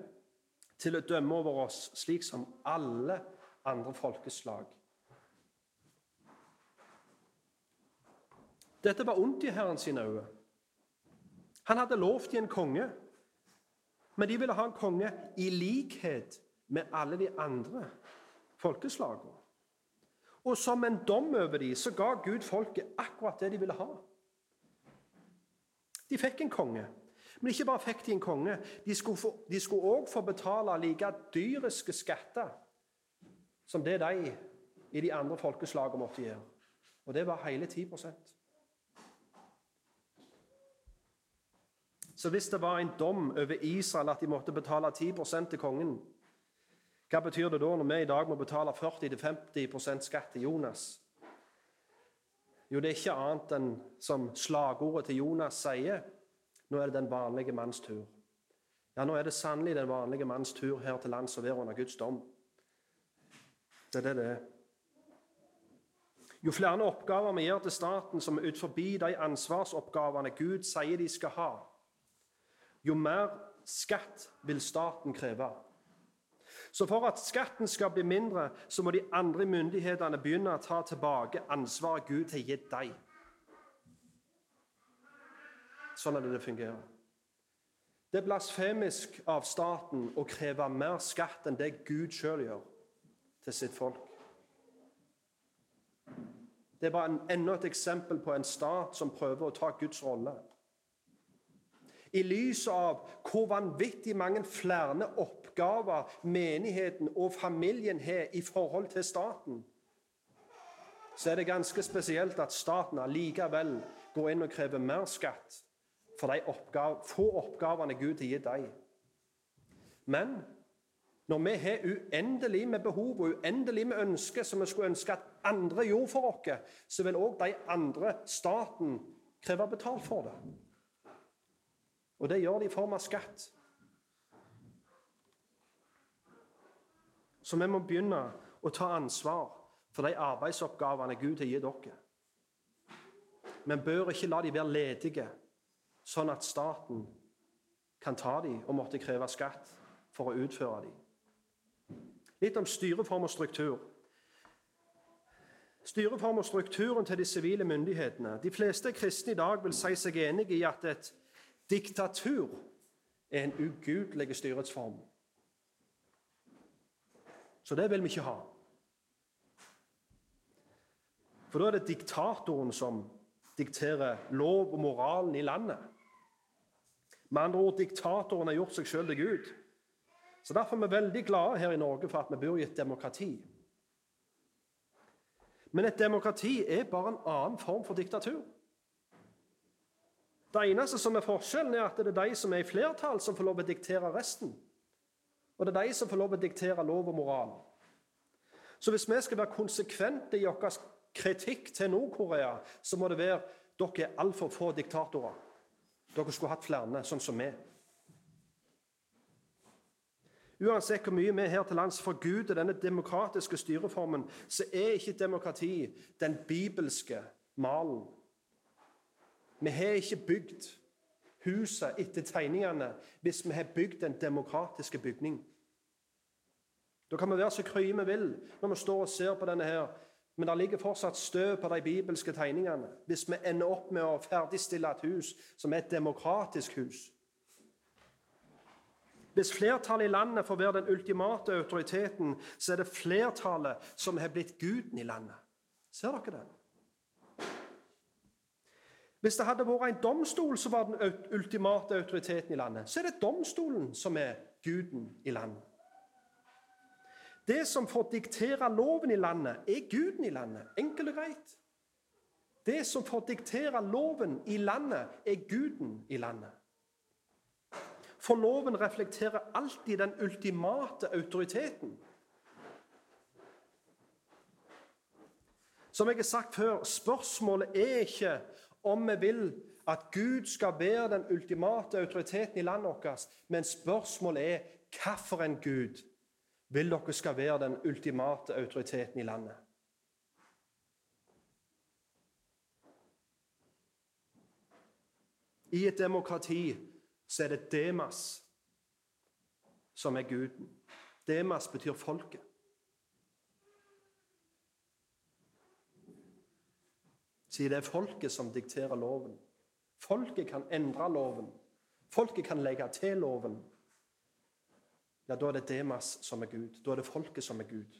til å dømme over oss, slik som alle andre folkeslag. Dette var ondt i Herren sine øyne. Han hadde lovt dem en konge, men de ville ha en konge i likhet med alle de andre folkeslagene. Og som en dom over dem så ga Gud folket akkurat det de ville ha. De fikk en konge. Men ikke bare fikk de en konge, de skulle òg få betale like dyriske skatter som det de i de andre folkeslagene måtte gjøre. Og det var hele 10 Så hvis det var en dom over Israel at de måtte betale 10% til kongen, hva betyr det da når vi i dag må betale 40-50% skatt til Jonas? Jo, det er ikke annet enn som slagordet til Jonas sier. Nå er det den vanlige manns tur. Ja, nå er det sannelig den vanlige manns tur her til lands å være under Guds dom. Det er det det er. Jo flere oppgaver vi gjør til staten som er ut forbi de ansvarsoppgavene Gud sier de skal ha, jo mer skatt vil staten kreve. Så for at skatten skal bli mindre, så må de andre myndighetene begynne å ta tilbake ansvaret Gud har gitt dem. Sånn er det det fungerer. Det er blasfemisk av staten å kreve mer skatt enn det Gud sjøl gjør til sitt folk. Det er bare enda et eksempel på en stat som prøver å ta Guds rolle i lys av hvor vanvittig mange flere oppgaver menigheten og familien har i forhold til staten, så er det ganske spesielt at staten allikevel går inn og krever mer skatt for de oppgave, få oppgavene Gud har gitt dem. Men når vi har uendelig med behov og uendelig med ønsker som vi skulle ønske at andre gjorde for oss, så vil òg de andre, staten, kreve betalt for det. Og det gjør de i form av skatt. Så vi må begynne å ta ansvar for de arbeidsoppgavene Gud har gitt dere. Men bør ikke la de være ledige, sånn at staten kan ta dem og måtte kreve skatt for å utføre dem. Litt om styreform og struktur. Styreform og strukturen til de sivile myndighetene. De fleste kristne i dag vil si seg enig i at et diktatur er en ugudelig styresform. Så det vil vi ikke ha. For da er det diktatoren som dikterer lov og moralen i landet. Med andre ord diktatoren har gjort seg sjøl til Gud. Så Derfor er vi veldig glade her i Norge for at vi bor i et demokrati. Men et demokrati er bare en annen form for diktatur. Det eneste som er forskjellen, er at det er de som er i flertall, som får lov å diktere resten. Og det er de som får lov å diktere lov og moral. Så hvis vi skal være konsekvente i vår kritikk til Nord-Korea, så må det være dere er altfor få diktatorer. Dere skulle hatt flere, sånn som vi. Uansett hvor mye vi her til lands forguder denne demokratiske styreformen, så er ikke demokrati den bibelske malen. Vi har ikke bygd huset etter tegningene hvis vi har bygd den demokratiske bygning. Da kan vi være så krye vi vil når vi står og ser på denne her, men det ligger fortsatt støv på de bibelske tegningene hvis vi ender opp med å ferdigstille et hus som er et demokratisk hus. Hvis flertallet i landet får være den ultimate autoriteten, så er det flertallet som har blitt guden i landet. Ser dere det? Hvis det hadde vært en domstol som var den ultimate autoriteten i landet, så er det domstolen som er guden i landet. Det som får diktere loven i landet, er guden i landet. Enkelt og greit. Det som får diktere loven i landet, er guden i landet. For loven reflekterer alltid den ultimate autoriteten. Som jeg har sagt før, spørsmålet er ikke om vi vil at Gud skal være den ultimate autoriteten i landet vårt, men spørsmålet er hvilken Gud vil dere skal være den ultimate autoriteten i landet. I et demokrati så er det Demas som er guden. Demas betyr folket. Siden det er folket som dikterer loven. Folket kan endre loven. Folket kan legge til loven. Ja, da er det Demas som er Gud. Da er det folket som er Gud.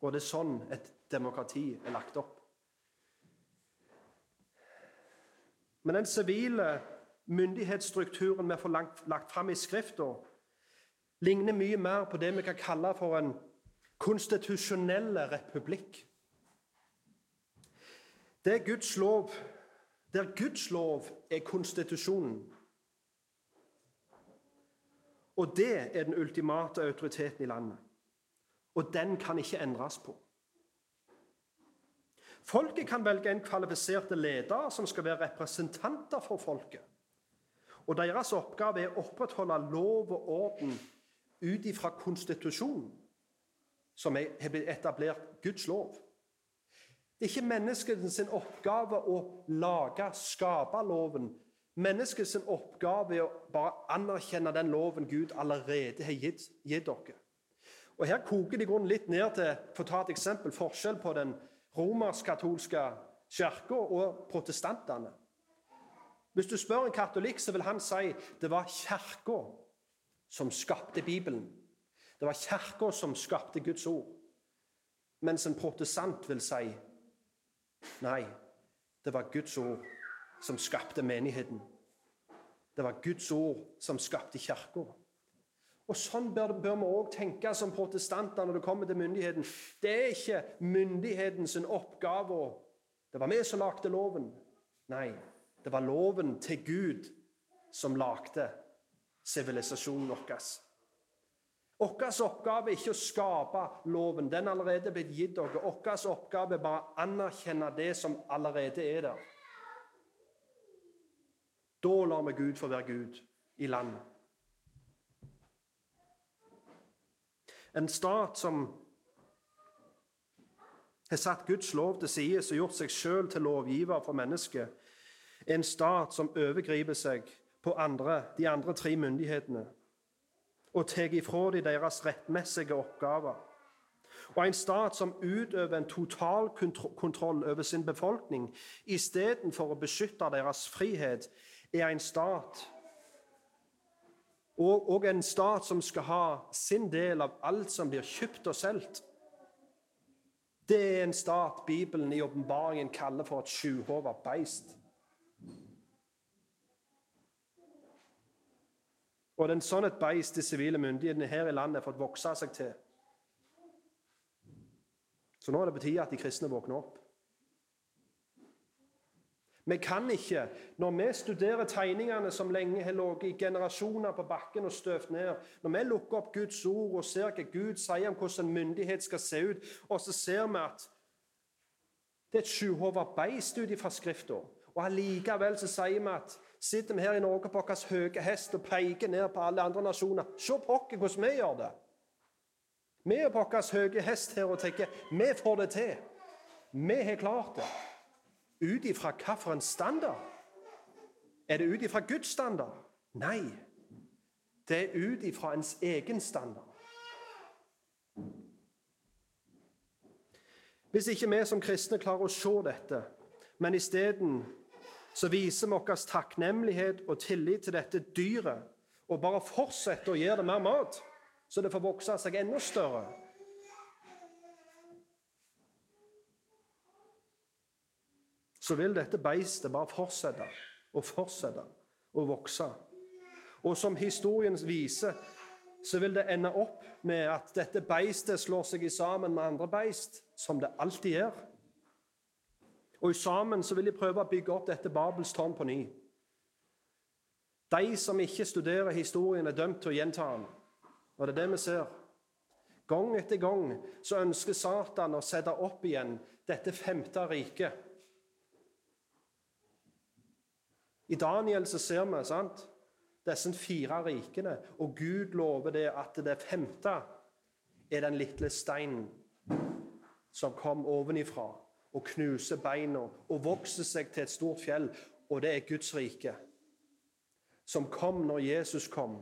Og det er sånn et demokrati er lagt opp. Men den sivile myndighetsstrukturen vi får lagt, fram i Skrifta, ligner mye mer på det vi kan kalle for en konstitusjonell republikk. Det er Guds lov, der Guds lov er konstitusjonen. Og det er den ultimate autoriteten i landet. Og den kan ikke endres på. Folket kan velge en kvalifiserte leder som skal være representanter for folket. Og Deres oppgave er å opprettholde lov og orden ut ifra konstitusjonen, som har blitt etablert Guds lov. Det er ikke menneskets oppgave å lage, skape loven. Menneskets oppgave er å bare anerkjenne den loven Gud allerede har gitt, gitt dere. Og Her koker det i grunnen litt ned til for å ta et eksempel, forskjell på den romersk-katolske kirka og protestantene. Hvis du spør en katolikk, så vil han si det var Kirka som skapte Bibelen. Det var Kirka som skapte Guds ord. Mens en protestant vil si nei, det var Guds ord som skapte menigheten. Det var Guds ord som skapte Kirka. Og Sånn bør, bør vi òg tenke som protestanter når det kommer til myndigheten. Det er ikke myndighetens oppgave. Det var vi som lagde loven. Nei, det var loven til Gud som lagde sivilisasjonen vår. Vår oppgave er ikke å skape loven. Den er allerede blitt gitt dere. Vår oppgave er bare å anerkjenne det som allerede er der. Da lar vi Gud få være Gud i landet. En stat som har satt Guds lov til side og gjort seg sjøl til lovgiver for mennesket. En stat som overgriper seg på andre, de andre tre myndighetene og tar ifra dem deres rettmessige oppgaver. Og en stat som utøver en total kontroll over sin befolkning istedenfor å beskytte deres frihet, er en stat og, og en stat som skal ha sin del av alt som blir kjøpt og solgt. Det er en stat Bibelen i åpenbaringen kaller for et sjuhova beist. Og det er en sånn et beist de sivile myndighetene her i landet har fått vokse seg til. Så nå er det på tide at de kristne våkner opp. Vi kan ikke, når vi studerer tegningene som lenge har ligget i generasjoner på bakken og støvt ned, når vi lukker opp Guds ord og ser hva Gud sier om hvordan en myndighet skal se ut, og så ser vi at det er et sjuhova beist ut fra Skrifta, og allikevel så sier vi at sitter vi her i Norge på vår høye hest og peker ned på alle andre nasjoner. Se pokker hvordan vi gjør det! Vi er på vår høye hest her og tenker vi får det til. Vi har klart det. Ut ifra hvilken standard? Er det ut ifra Guds standard? Nei. Det er ut ifra ens egen standard. Hvis ikke vi som kristne klarer å se dette, men isteden så viser vi vår takknemlighet og tillit til dette dyret og bare fortsetter å gjøre det mer mat, så det får vokse seg enda større, så vil dette beistet bare fortsette og fortsette å vokse. Og som historien viser, så vil det ende opp med at dette beistet slår seg sammen med andre beist, som det alltid gjør. Og sammen så vil de prøve å bygge opp dette Babels tårn på ny. De som ikke studerer historien, er dømt til å gjenta den. Og det er det vi ser. Gang etter gang så ønsker Satan å sette opp igjen dette femte riket I Daniel så ser vi sant, disse fire rikene, og Gud lover det at det femte er den lille steinen som kom ovenifra og knuser beina og vokser seg til et stort fjell, og det er Guds rike. Som kom når Jesus kom,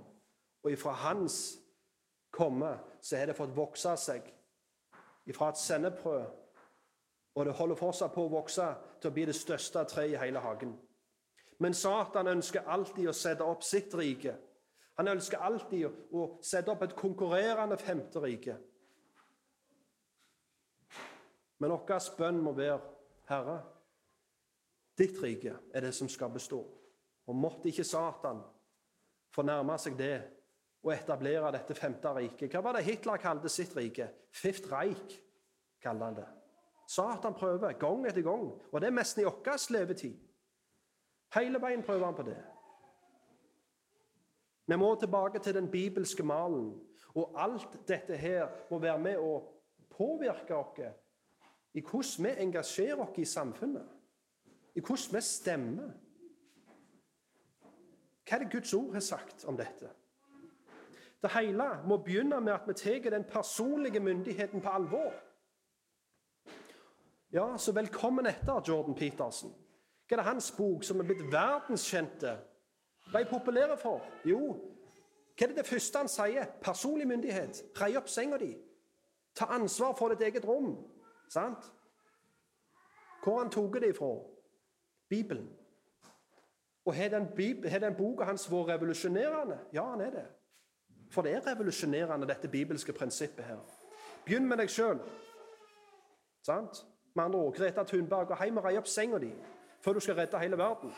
og ifra hans komme så har det fått vokse seg ifra et sendeprød, og det holder fortsatt på å vokse til å bli det største treet i hele hagen. Men Satan ønsker alltid å sette opp sitt rike. Han ønsker alltid å sette opp et konkurrerende femte rike. Men vår bønn må være, Herre, ditt rike er det som skal bestå. Og måtte ikke Satan fornærme seg det og etablere dette femte riket. Hva var det Hitler kalte sitt rike? Fifth Reich, kalte han det. Satan prøver gang etter gang, og det er nesten i vår levetid. Hele veien prøver han på det. Vi må tilbake til den bibelske malen. Og alt dette her må være med å påvirke oss i hvordan vi engasjerer oss i samfunnet. I hvordan vi stemmer. Hva er det Guds ord har sagt om dette? Det hele må begynne med at vi tar den personlige myndigheten på alvor. Ja, så velkommen etter, Jordan Petersen. Hva er det hans bok, som er blitt verdenskjente, ble populære for? Jo, hva er det det første han sier? Personlig myndighet. Rei opp senga di. Ta ansvar for ditt eget rom. Sant? Hvor han tok det ifra? Bibelen. Og Har den, den boka hans vært revolusjonerende? Ja, han er det. For det er revolusjonerende, dette bibelske prinsippet her. Begynn med deg sjøl. Med andre ord, Greta Thunberg, gå hjem og rei opp senga di før du skal redde hele verden.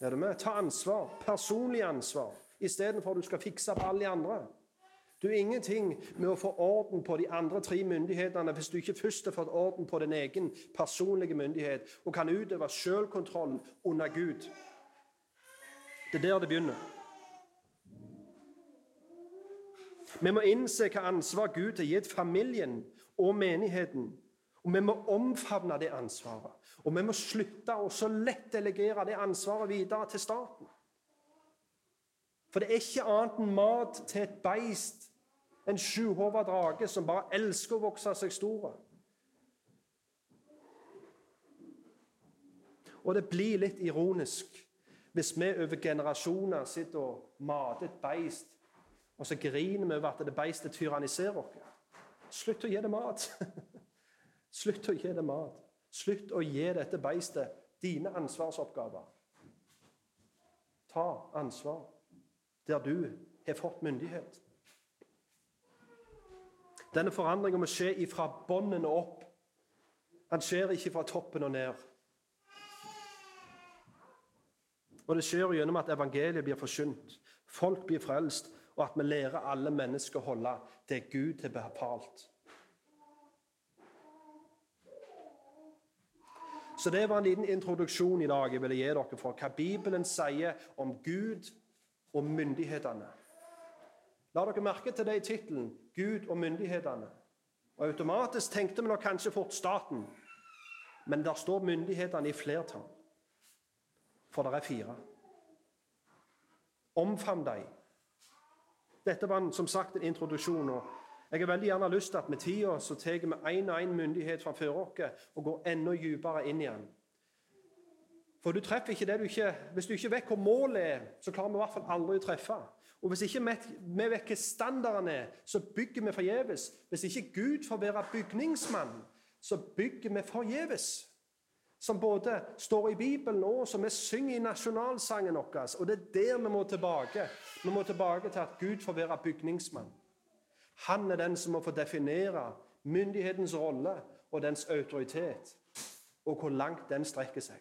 Er du med? Ta ansvar. Personlig ansvar. Istedenfor at du skal fikse på alle de andre. Du er ingenting med å få orden på de andre tre myndighetene hvis du ikke først har fått orden på din egen personlige myndighet og kan utøve selvkontroll under Gud. Det er der det begynner. Vi må innse hva ansvar Gud har gitt familien og menigheten og Vi må omfavne det ansvaret. Og vi må slutte å så lett delegere det ansvaret videre til staten. For det er ikke annet enn mat til et beist En sjuhova drage som bare elsker å vokse seg store. Og det blir litt ironisk hvis vi over generasjoner sitter og mater et beist, og så griner vi over at det beistet tyranniserer oss. Slutt å gi det mat. Slutt å gi det mat. Slutt å gi dette beistet dine ansvarsoppgaver. Ta ansvar der du har fått myndighet. Denne forandringen må skje ifra båndene opp. Han skjer ikke fra toppen og ned. Og det skjer gjennom at evangeliet blir forsynt, folk blir frelst, og at vi lærer alle mennesker å holde det Gud har befalt. Så det var en liten introduksjon i dag jeg ville gi dere for hva Bibelen sier om Gud og myndighetene. La dere merke til det i tittelen 'Gud og myndighetene'. Og Automatisk tenkte vi nok kanskje fort staten, men der står myndighetene i flertall. For det er fire. Omfavn dem. Dette var som sagt en introduksjon. og Jeg har veldig gjerne lyst til at med tida så tar vi én og én myndighet framfor oss og går enda dypere inn igjen. For du treffer ikke det du ikke Hvis du ikke vet hvor målet er, så klarer vi i hvert fall aldri å treffe. Og Hvis ikke vi vet hva standarden er, så bygger vi forgjeves. Hvis ikke Gud får være bygningsmann, så bygger vi forgjeves. Som både står i Bibelen og som vi synger i nasjonalsangen vår. Og det er der vi må tilbake. Vi må tilbake til at Gud får være bygningsmann. Han er den som må få definere myndighetens rolle og dens autoritet, og hvor langt den strekker seg.